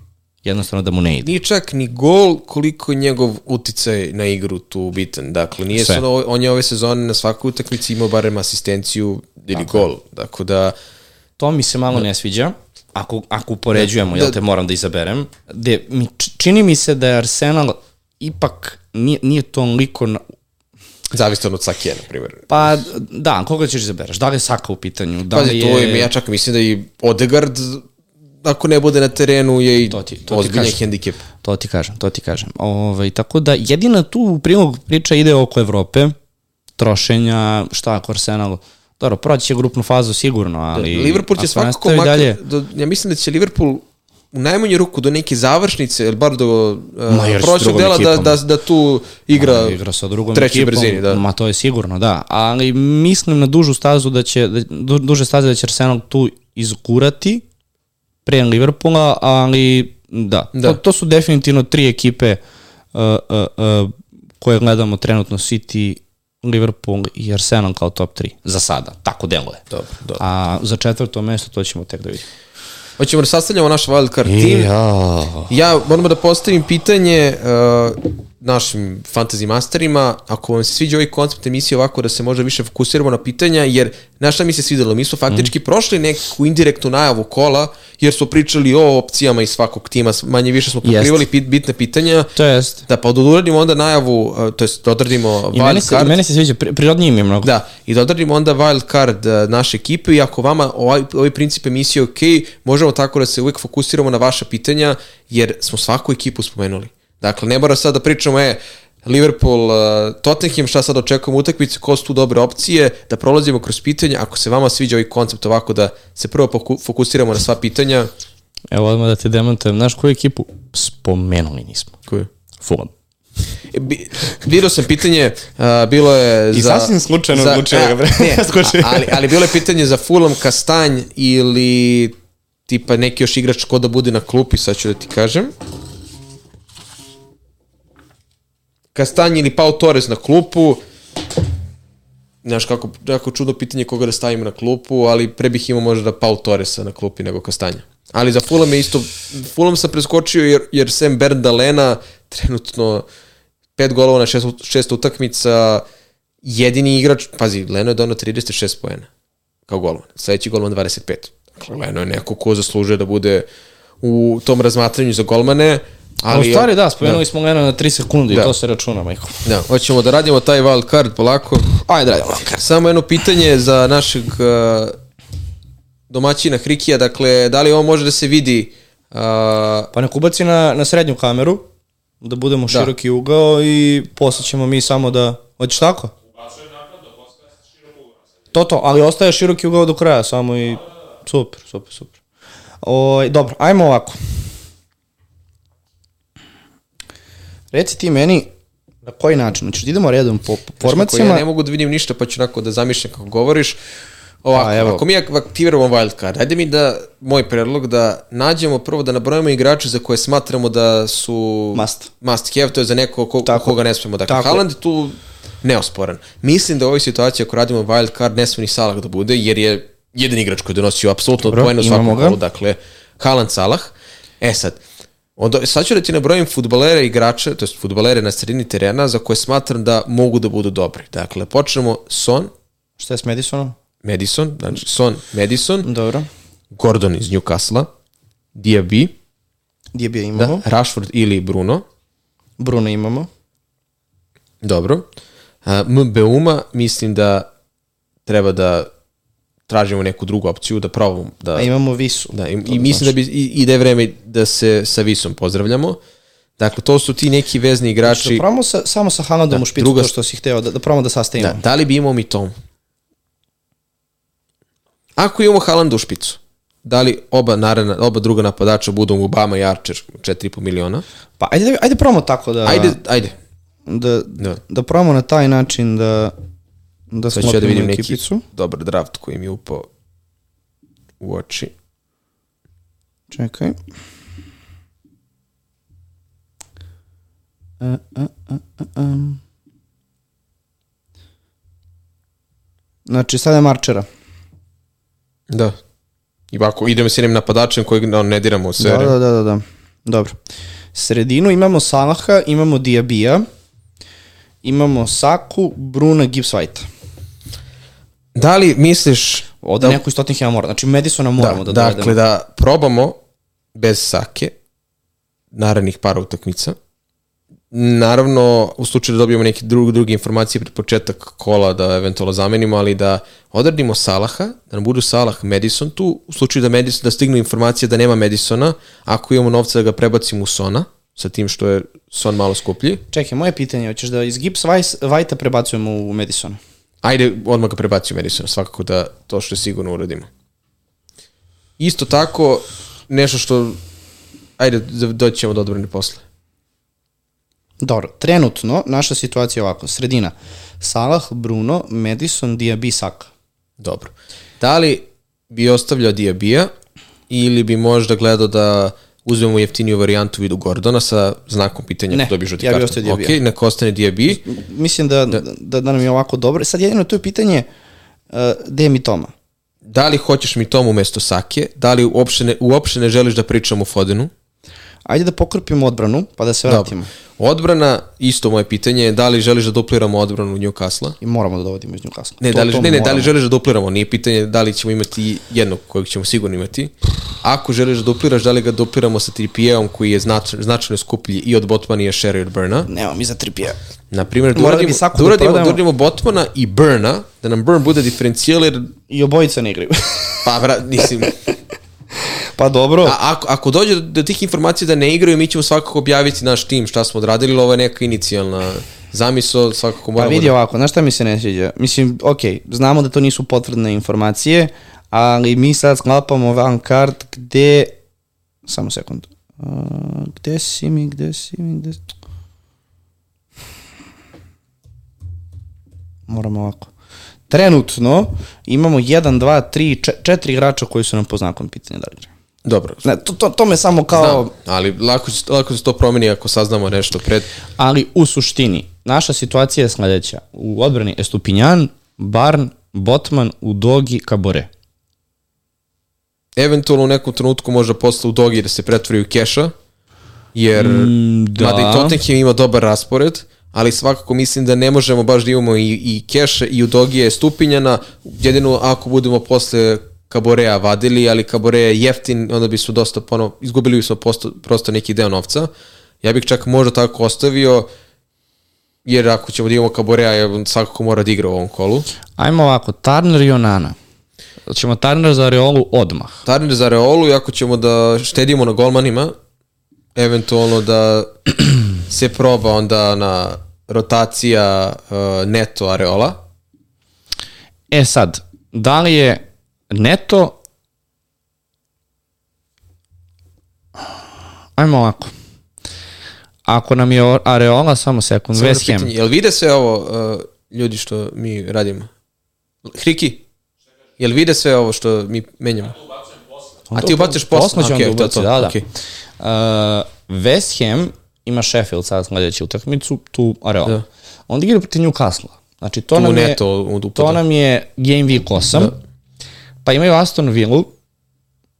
Jednostavno da mu ne ide. Nije čak ni gol koliko je njegov uticaj na igru tu bitan. Dakle, nije Sve. ono, on je ove sezone na svakoj utakmici imao barem asistenciju ili gol. Dakle, da To mi se malo ne sviđa. Ako, ako upoređujemo, jel te moram da izaberem. De, mi, čini mi se da je Arsenal ipak nije, nije toliko na, zavisno od Sakije, na primjer. Pa da, koga ćeš izabereš? Da li je Saka u pitanju? Da Pazi, li to je, ja čak mislim da i Odegaard, ako ne bude na terenu, je i To ti- to ti ozbiljan hendikep. To ti kažem, to ti kažem. Ovaj, tako da jedina tu prilog priča ide oko Evrope, trošenja, šta ako Arsenal, dobro, proći će grupnu fazu sigurno, ali... Liverpool će ako svakako makar, dalje, do, ja mislim da će Liverpool u najmanju ruku do neke završnice, ili bar do uh, Ma, prošlog dela da, ekipom. da, da tu igra, igra sa drugom trećoj ekipom, brzini, da. Ma to je sigurno, da. Ali mislim na dužu stazu da će, da, du, duže staze da će Arsenal tu izgurati pre Liverpoola, ali da, Da. To, to su definitivno tri ekipe uh, uh, uh, koje gledamo trenutno City, Liverpool i Arsenal kao top 3 za sada, tako deluje. Dobro, dobro. A za četvrto mesto to ćemo tek da vidimo. Hoćemo da sastavljamo naš wildcard team. Ja. Ja moramo da postavim pitanje uh, našim fantasy masterima, ako vam se sviđa ovaj koncept emisije ovako da se možda više fokusiramo na pitanja, jer na šta mi se svidelo, mi smo faktički mm. prošli neku indirektnu najavu kola, jer smo pričali o opcijama iz svakog tima, manje više smo pokrivali pit, bitne pitanja, To jest. da pa da odradimo onda najavu, to jest da odradimo I wild se, card. meni se sviđa, pri- prirodnije mi je mnogo. Da, i da odradimo onda wild card naše ekipe i ako vama ovaj, ovaj princip emisije je ok, možemo tako da se uvijek fokusiramo na vaša pitanja, jer smo svaku ekipu spomenuli. Dakle, ne mora sad da pričamo, e, Liverpool, uh, Tottenham, šta sad očekujemo utakmice, ko su tu dobre opcije, da prolazimo kroz pitanja, ako se vama sviđa ovaj koncept ovako da se prvo fokusiramo na sva pitanja, Evo odmah da te demantujem. Znaš koju ekipu? Spomenuli nismo. koju? Fulham. E, bi, vidio sam pitanje, uh, bilo je I za... sasvim slučajno za- odlučio da ga a, ne, a- ali, ali bilo je pitanje za Fulham Kastanj ili tipa neki još igrač ko da bude na klupi, sad ću da ti kažem. Kastanj ili Pau Torres na klupu. Znaš, kako, kako čudno pitanje koga da stavimo na klupu, ali pre bih imao možda Pau Torresa na klupi nego Kastanja. Ali za Fulham je isto, Fulham sam preskočio jer, jer Sam Berdalena trenutno pet golova na šest, šest utakmica, jedini igrač, pazi, Leno je donao 36 poena kao golman, sledeći golman 25. Dakle, Leno je neko ko zaslužuje da bude u tom razmatranju za golmane, Ali, ali... u stvari da, spomenuli smo Lena na 3 sekunde Da. i to se računa, majko. Da, hoćemo da radimo taj wild card polako. Ajde, radimo. Samo jedno pitanje za našeg uh, domaćina Hrikija, dakle, da li ovo može da se vidi uh, Pa nek ubaci na, na srednju kameru, da budemo široki ugao i posle ćemo mi samo da... Hoćeš tako? To to, ali ostaje široki ugao do kraja, samo i... Super, super, super. O, dobro, ajmo ovako. Reci ti meni na koji način, znači idemo redom po, po formacijama. ja ne mogu da vidim ništa, pa ću onako da zamišljam kako govoriš. Ovako, Pa, evo. ako mi ak- aktiviramo wild card, ajde mi da, moj predlog, da nađemo prvo da nabrojimo igrače za koje smatramo da su Must. must have, to je za neko ko, Tako. koga ne smemo. Dakle, Tako. Haaland je tu neosporan. Mislim da u ovoj situaciji ako radimo wild card ne sme ni Salah da bude, jer je jedan igrač koji donosio apsolutno poena u svakom kolu, dakle, Haaland Salah. E sad, onda, sad ću da ti nabrojim futbolere i igrače, to jest futbolere na sredini terena za koje smatram da mogu da budu dobri. Dakle, počnemo Son, Šta je s Madisonom? Madison, znači Son, Madison, Dobro. Gordon iz Newcastle, Diaby, je da, imamo? Rashford ili Bruno, Bruno imamo. Dobro. MBUMA mislim da treba da tražimo neku drugu opciju, da probamo da... A imamo Visu. Da, i, i mislim da bi i, i da je vreme da se sa Visom pozdravljamo. Dakle, to su ti neki vezni Da igrači. probamo sa, samo sa Haalandom Da, u špicu druga to što si hteo, da, da probamo da sastavimo. Da, da li bi imao mi tom? Ako imamo Haaland u špicu, da li oba, naravno, oba druga napadača budu Obama i Archer 4,5 miliona? Pa ajde, ajde probamo tako da... Ajde, ajde. da, Da. da probamo na taj način da, da Sad ću ja da vidim neki ekipicu. dobar draft koji mi je upao u oči. Čekaj. E, e, e, e. Znači, sada je Marčera. Da. I ovako, idemo s jednim napadačem kojeg no, ne diramo u Da, seriju. da, da, da, da. Dobro. Sredinu imamo Salaha, imamo Diabija, imamo Saku, Bruna, Gibbs White. Da li misliš Ovde da. neko iz Tottenhama mora. Znači, Madisona moramo da, da dakle, dovedemo. da probamo bez Sake narednih para utakmica. Naravno, u slučaju da dobijemo neke druge, druge informacije pred početak kola da eventualno zamenimo, ali da odradimo Salaha, da nam budu Salah Madison tu, u slučaju da, Madison, da stignu informacije da nema Madisona, ako imamo novca da ga prebacimo u Sona, sa tim što je Son malo skuplji, Čekaj, moje pitanje, hoćeš da iz Gibbs White- White-a prebacujemo u Madisona? Ajde odmah ga prebacimo Madisona, svakako da to što je sigurno uradimo. Isto tako, nešto što, ajde, doći ćemo do odbrane posle. Dobro, trenutno naša situacija je ovako. Sredina, Salah, Bruno, Madison, Diaby, Saka. Dobro. Da li bi ostavljao Diabija ili bi možda gledao da uzmemo jeftiniju varijantu u vidu Gordona sa znakom pitanja Ne, ako dobiješ žuti ja karton? ostavio Diabija. Ok, neka ostane Diabi. Mislim da, da. da, da nam je ovako dobro. Sad jedino to je pitanje uh, gde je mi Toma? Da li hoćeš mi tomu umesto Sake? Da li uopšte ne, uopšte ne želiš da pričamo o Fodenu? Ajde da pokrpimo odbranu, pa da se Dobro. vratimo. Odbrana, isto moje pitanje je da li želiš da dupliramo odbranu Newcastle? I moramo da dovodimo iz Newcastle. Ne, To- da li, ne, ne, da li želiš da dupliramo? Nije pitanje da li ćemo imati jednog kojeg ćemo sigurno imati. Ako želiš da dupliraš, da li ga dupliramo sa Trippijevom koji je znač, značajno skuplji i od Botmana i od Sherry od Burna? Nema mi za tripije. Na primjer, da Mora da uradimo, da da uradimo, da uradimo Botmana i Burna, da nam Burn bude diferencijal, jer, I obojica ne igraju. pa, vra, mislim, pa dobro. a, ako, ako dođe do, do tih informacija da ne igraju, mi ćemo svakako objaviti naš tim, šta smo odradili, ili ovo je neka inicijalna zamisao, svakako Pa moramo vidi da... ovako, znaš šta mi se ne sviđa? Mislim, ok, znamo da to nisu potvrdne informacije, ali mi sad sklapamo van kart gde... Samo sekund. Uh, gde si mi, gde si mi, gde... Moramo ovako. Trenutno imamo 1, 2, 3, 4 igrača koji su nam po znakom pitanja da li igraju. Dobro, Ne, to, to, to me samo kao... Znam, ali lako, lako se to promeni ako saznamo nešto pred... Ali u suštini, naša situacija je sledeća. U odbrani Estupinjan, Barn, Botman, Udogi, Kabore. Eventualno u nekom trenutku možda posle u dogi da se pretvori u keša, jer Mm, da. mada i Tottenham ima dobar raspored, ali svakako mislim da ne možemo baš da imamo i, i keša i u dogije stupinjana, jedino ako budemo posle Kaborea vadili, ali Kabore je jeftin, onda bismo dosta ponovo, izgubili bismo posto, prosto neki deo novca. Ja bih čak možda tako ostavio, jer ako ćemo da imamo Kaborea, je on svakako mora da igra u ovom kolu. Ajmo ovako, Turner i Onana. Ćemo Turner za Reolu odmah. Turner za Reolu i ako ćemo da štedimo na golmanima, eventualno da se proba onda na rotacija uh, neto Areola. E sad, da li je neto... Ajmo ovako. Ako nam je Areola, samo sekund, Samo West jedno Ham. pitanje, Jel vide sve ovo uh, ljudi što mi radimo? Hriki? Jel vide sve ovo što mi menjamo? A ti ubaciš posle? Posle će on Okej, da to je ubaci, da, da. okej. Uh, West Ham ima Sheffield sad sledeću utakmicu, tu Areola. Da. Onda igra protiv Newcastle. Znači, to Tu nam, je, to upada. nam je Game Week 8. Pa imaju Aston Villa,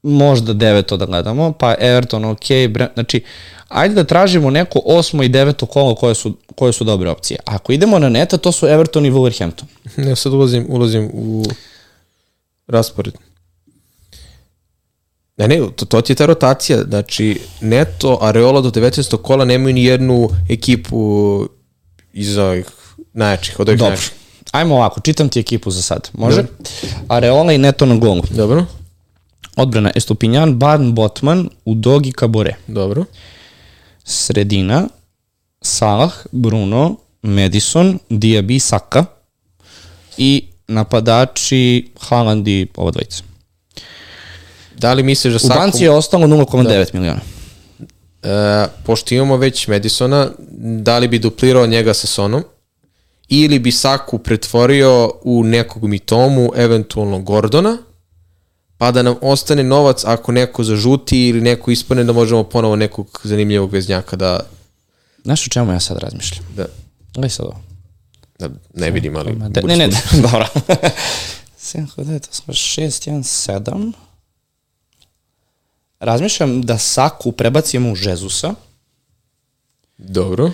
možda deveto da gledamo, pa Everton, ok, Bre, znači, ajde da tražimo neko osmo i deveto kolo koje su, koje su dobre opcije. Ako idemo na neta, to su Everton i Wolverhampton. Ne, sad ulazim, ulazim u raspored. Ne, ne, to, to ti je ta rotacija. Znači, Neto, Areola do 19. kola nemaju ni jednu ekipu iz ovih najjačih, od ovih Dobro. najjačih. Ajmo ovako, čitam ti ekipu za sad. Može? Areola i Neto na golu. Dobro, Odbrana Estupinjan, Barn, Botman, Udogi, Kabore. dobro. Sredina, Salah, Bruno, Madison, Diaby, Saka i napadači Haaland i ova dvojica. Da li misliš da U Saku... banci je ostalo 0,9 miliona. e, pošto imamo već Madisona, da li bi duplirao njega sa Sonom, ili bi Saku pretvorio u nekog mitomu, eventualno Gordona, pa da nam ostane novac ako neko zažuti ili neko ispane da možemo ponovo nekog zanimljivog veznjaka da, Znaš o čemu ja sad razmišljam? da, Gledaj sad ovo. da ne vidim, ali... Ne, ne, slušan. dobro. 7, 9, 8, 6, 1, 7. Razmišljam da Saku prebacimo u Žezusa, Dobro.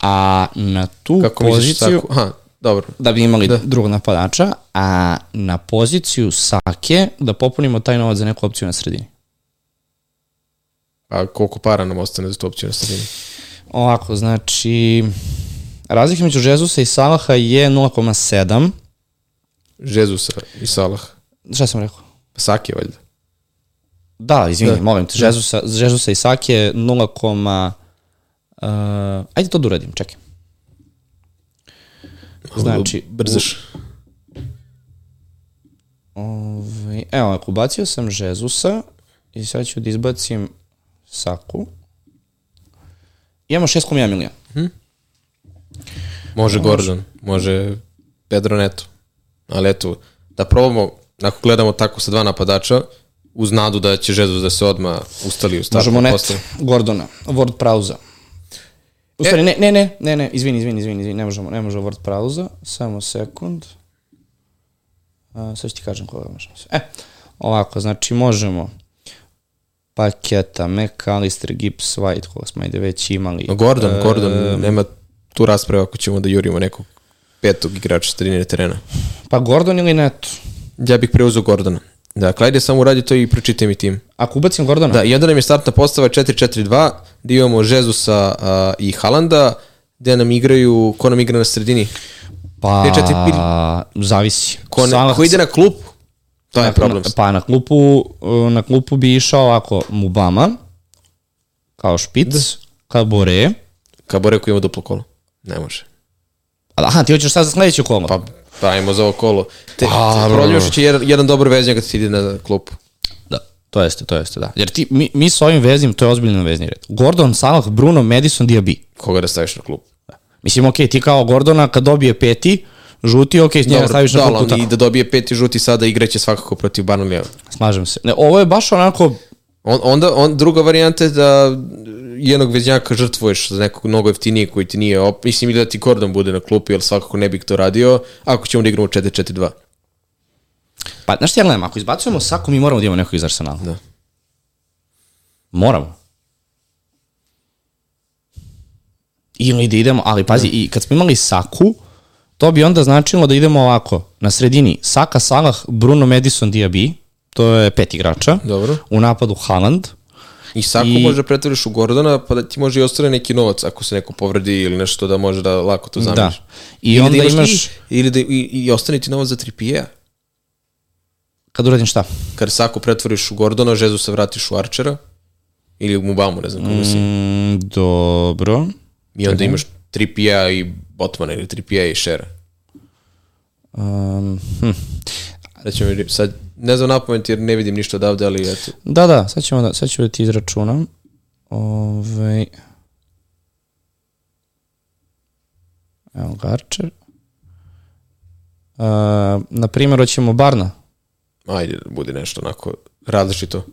a na tu Kako poziciju... Saku? Aha, dobro. da bi imali da. drugog napadača, a na poziciju Sake da popunimo taj novac za neku opciju na sredini. A koliko para nam ostane za tu opciju na sredini? Ovako, znači, razlika među Žezusa i Salaha je 0,7. Žezusa i Salah. Šta sam rekao? Saki, valjda. Da, izvini, Da. molim te, Žezusa, Žezusa i Sake je 0, uh, ajde to da uradim, čekaj. Znači, brzaš. Ovaj, evo, ako ubacio sam Žezusa i sad ću da izbacim Saku. Imamo 6,1 miliona. Može Gordon, može Pedro Neto. Ali eto, da probamo, ako gledamo tako sa dva napadača, uz nadu da će Žezus da se odma ustali u startu. Možemo net postavi. Gordona, Word Prauza. U stvari, ne, ne, ne, ne, ne, izvini, izvini, izvini, izvini, ne možemo, ne možemo Word Prauza, samo sekund. A, sad ću ti kažem koga možemo. E, ovako, znači možemo paketa, McAllister, Gibbs, White, koga smo ajde već imali. Gordon, E, Gordon, nema tu rasprave ako ćemo da jurimo nekog petog igrača sredine terena. Pa Gordon ili Neto? Ja bih preuzeo Gordona. Dakle, ajde samo uradi to i pročitaj mi tim. Ako ubacim Gordona? Da, i onda nam je startna postava 4-4-2, gde imamo Žezusa a, i Halanda, gde nam igraju, ko nam igra na sredini? Pa, četiri zavisi. Ko, ne, Salah- ko ide na klub? To je problem. Na, pa na klupu, na klupu bi išao ovako Mubama, kao špic, Kabore. Kabore koji ima duplo kolo. Ne može. Aha, ti hoćeš sad za sledeće kolo? Pa pravimo za ovo kolo. Te, Pa, Proljušić je jedan, jedan dobar veznjak kad ti ide na klupu. Da, to jeste, to jeste, da. Jer ti, mi, mi s ovim veznim, to je ozbiljno vezni red. Gordon, Salah, Bruno, Madison, Diaby. Koga da staviš na klub? Mislim, okej, ti kao Gordona kad dobije peti, žuti, okej, s njega staviš na da, klupu tako. i da dobije peti žuti sada igraće svakako protiv Barnleya. Slažem se. Ne, ovo je baš onako, On, onda, on, druga varijanta je da jednog veznjaka žrtvuješ za nekog mnogo jeftinije koji ti nije, op, mislim da ti Gordon bude na klupi, ali svakako ne bih to radio, ako ćemo da igramo 4-4-2. pa znaš ti ja gledam, ako izbacujemo Saku, mi moramo da imamo nekog iz Arsenala. Da. Moramo. Ili da idemo, ali pazi, i kad smo imali Saku, to bi onda značilo da idemo ovako, na sredini, Saka, Salah, Bruno, Madison, Diaby, to je pet igrača, Dobro. u napadu Haaland, I Sako I- može da pretvoriš u Gordona, pa da ti može i ostane neki novac ako se neko povredi ili nešto da može da lako to zameniš. Da. I Ili onda da imaš, i, ili da i, i ostane ti novac za Trippier. kad uradim šta? Kad Sako pretvoriš u Gordona, Žezusa vratiš u Archera ili u Mubamu, ne znam kako si. Mm, dobro. I onda imaš Trippier i Botmana ili Trippier i Shera. Um, hm. Da ćemo, sad, ne znam napomenuti jer ne vidim ništa odavde, ali eto. Da, da, sad ćemo da, sad ću da ti izračunam. Ove... Evo Garčer. Uh, na primjer, hoćemo Barna. Ajde da bude nešto onako različito.